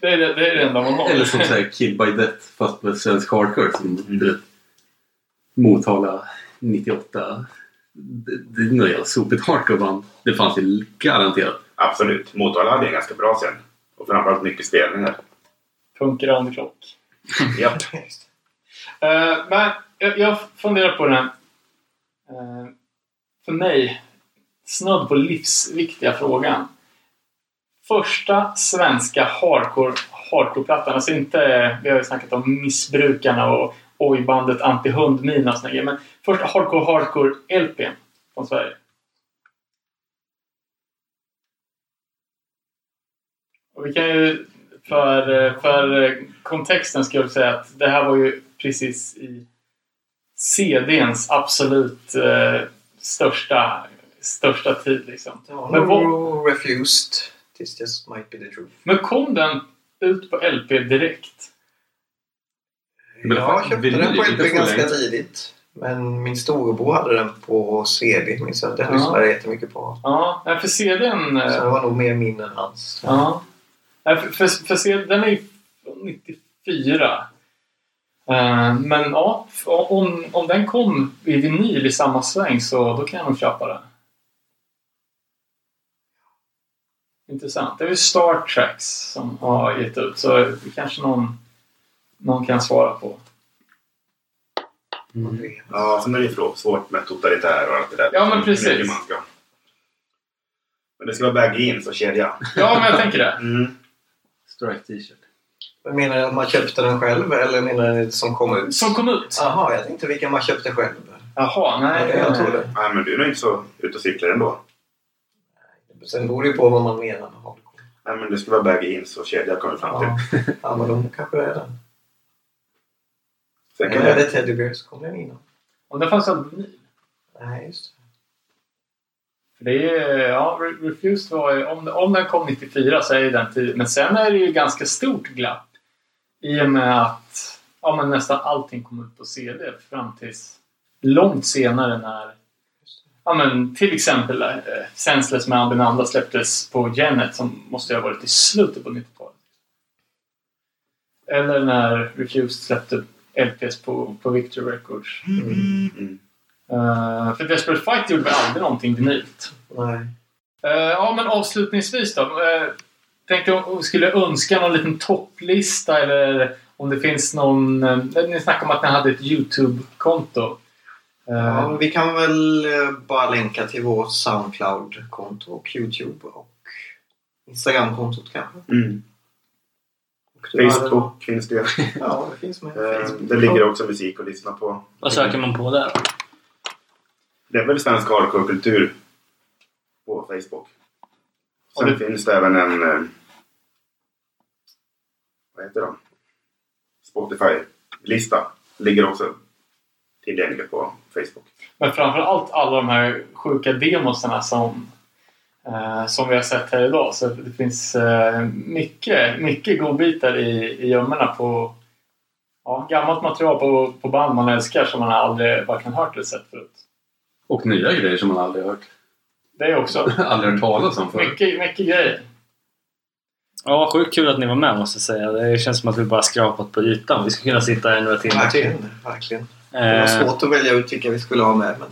det är det, det, är det enda man har. Eller som säger Kid by Death fast med svensk hardcore. Som vet, Motala 98. Det, det är nog jävla sopigt hardcore-band. Det fanns ju garanterat. Absolut. Motala hade en ganska bra scen. Och framförallt mycket spelningar. Punk around the clock. Japp. Eh, men jag, jag funderar på den här. eh, för mig, snudd på livsviktiga frågan. Första svenska hardcore, hardcore-plattan. Alltså inte, vi har ju snackat om missbrukarna och oj-bandet Anti-Hundmina och såna grejer. Men första hardcore hardcore LP från Sverige. Och vi kan ju för, för kontexten ska jag säga att det här var ju precis i CDns absolut eh, största, största tid. Liksom. Ja, Men vad- no refused. This just might be the truth. Men kom den ut på LP direkt? Men jag köpte den på LP ganska tidigt. Men min storebror hade den på CD. Minns jag. Den Ja. lyssnade jag jättemycket på. Ja, för CDn... eh, Så det var nog mer min än hans. Ja. För, för, för CDn den är ju från 94. Eh, men ja, om, om den kom i vinyl i samma sväng så då kan jag nog köpa den. Intressant. Det är ju Star Treks som har gett ut så det kanske någon, någon kan svara på. Ja, sen är det ju svårt med totalitär och allt det där. Ja, men precis. Men det ska vara jeans och kedja. Ja, men jag tänker det. Mm. Strike t-shirt. Men Menar du att man köpte den själv eller menar ni som kom ut? Som kom ut. Jaha, jag tänkte vilken man köpte själv. Jaha, nej. jag tror det. Nej, men du är nog inte så ute och cyklar ändå. Sen beror det ju på vad man menar med hardcore. Nej, men det ska vara baggy jeans och kedja kommer vi fram till. Ja, ja men då kanske det är den. Sen kan Eller är det... det Teddy Bears? Kom den innan? Och den fanns alltså vinyl. Nej, just det. För det är, ja, Re- Refused var om, om den kom 94 så är den tid. Men sen är det ju ganska stort glapp. I och med att ja, men nästan allting kom ut på CD fram tills långt senare när ja, men till exempel eh, Senseless med Abinanda släpptes på Genet som måste ha varit i slutet på 90-talet. Eller när Refused släppte LPs på, på Victor Records. Mm. Eh, för Desperate Fight gjorde väl aldrig någonting vinylt. Nej. Eh, ja, men avslutningsvis då. Uh, tänkte om vi skulle önska någon liten topplista eller om det finns någon... Uh, ni snackade om att ni hade ett YouTube-konto. Ja, vi kan väl bara länka till vårt Soundcloud-konto och Youtube och Instagram-kontot kanske. Mm. Facebook finns det. Ja, det finns med. Facebook. Det ligger också musik att lyssna på. Vad söker man på där? Det är väl svensk hardcore-kultur på Facebook. Sen det- finns det även en... eh, Vad heter de? Spotify-lista. Ligger också tillgänglig på Facebook. Men framförallt alla de här sjuka demosarna som, eh, som vi har sett här idag. Så det finns eh, mycket, mycket godbitar i, i gömmorna på ja, gammalt material på, på band man älskar som man aldrig varken hört eller sett förut. Och nya grejer som man aldrig hört. Det är också aldrig hört talas om förut. mycket, mycket grejer. Ja, sjukt kul att ni var med måste jag säga. Det känns som att vi bara skrapat på ytan. Vi skulle kunna sitta här några timmar till. Verkligen, verkligen. Det var Eh, svårt att välja ut vilka vi skulle ha med. Men...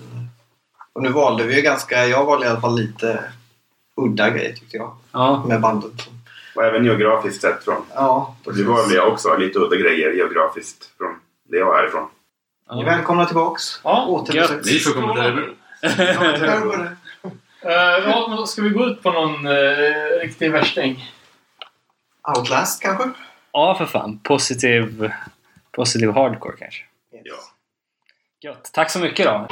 Och nu valde vi ju ganska, jag valde i alla fall lite udda grejer tyckte jag. ja, Med bandet. Och även geografiskt sett från. Ja, Och det var jag också. Lite udda grejer geografiskt från det jag är ifrån. Ja. välkomna tillbaks. Ja, Återbesök. Ni får komma ja, men ska vi gå ut på någon uh, riktig värsting? Outlast kanske? ja, för fan. Positiv, positiv hardcore kanske. Yes. Ja. Gött. Tack så mycket då.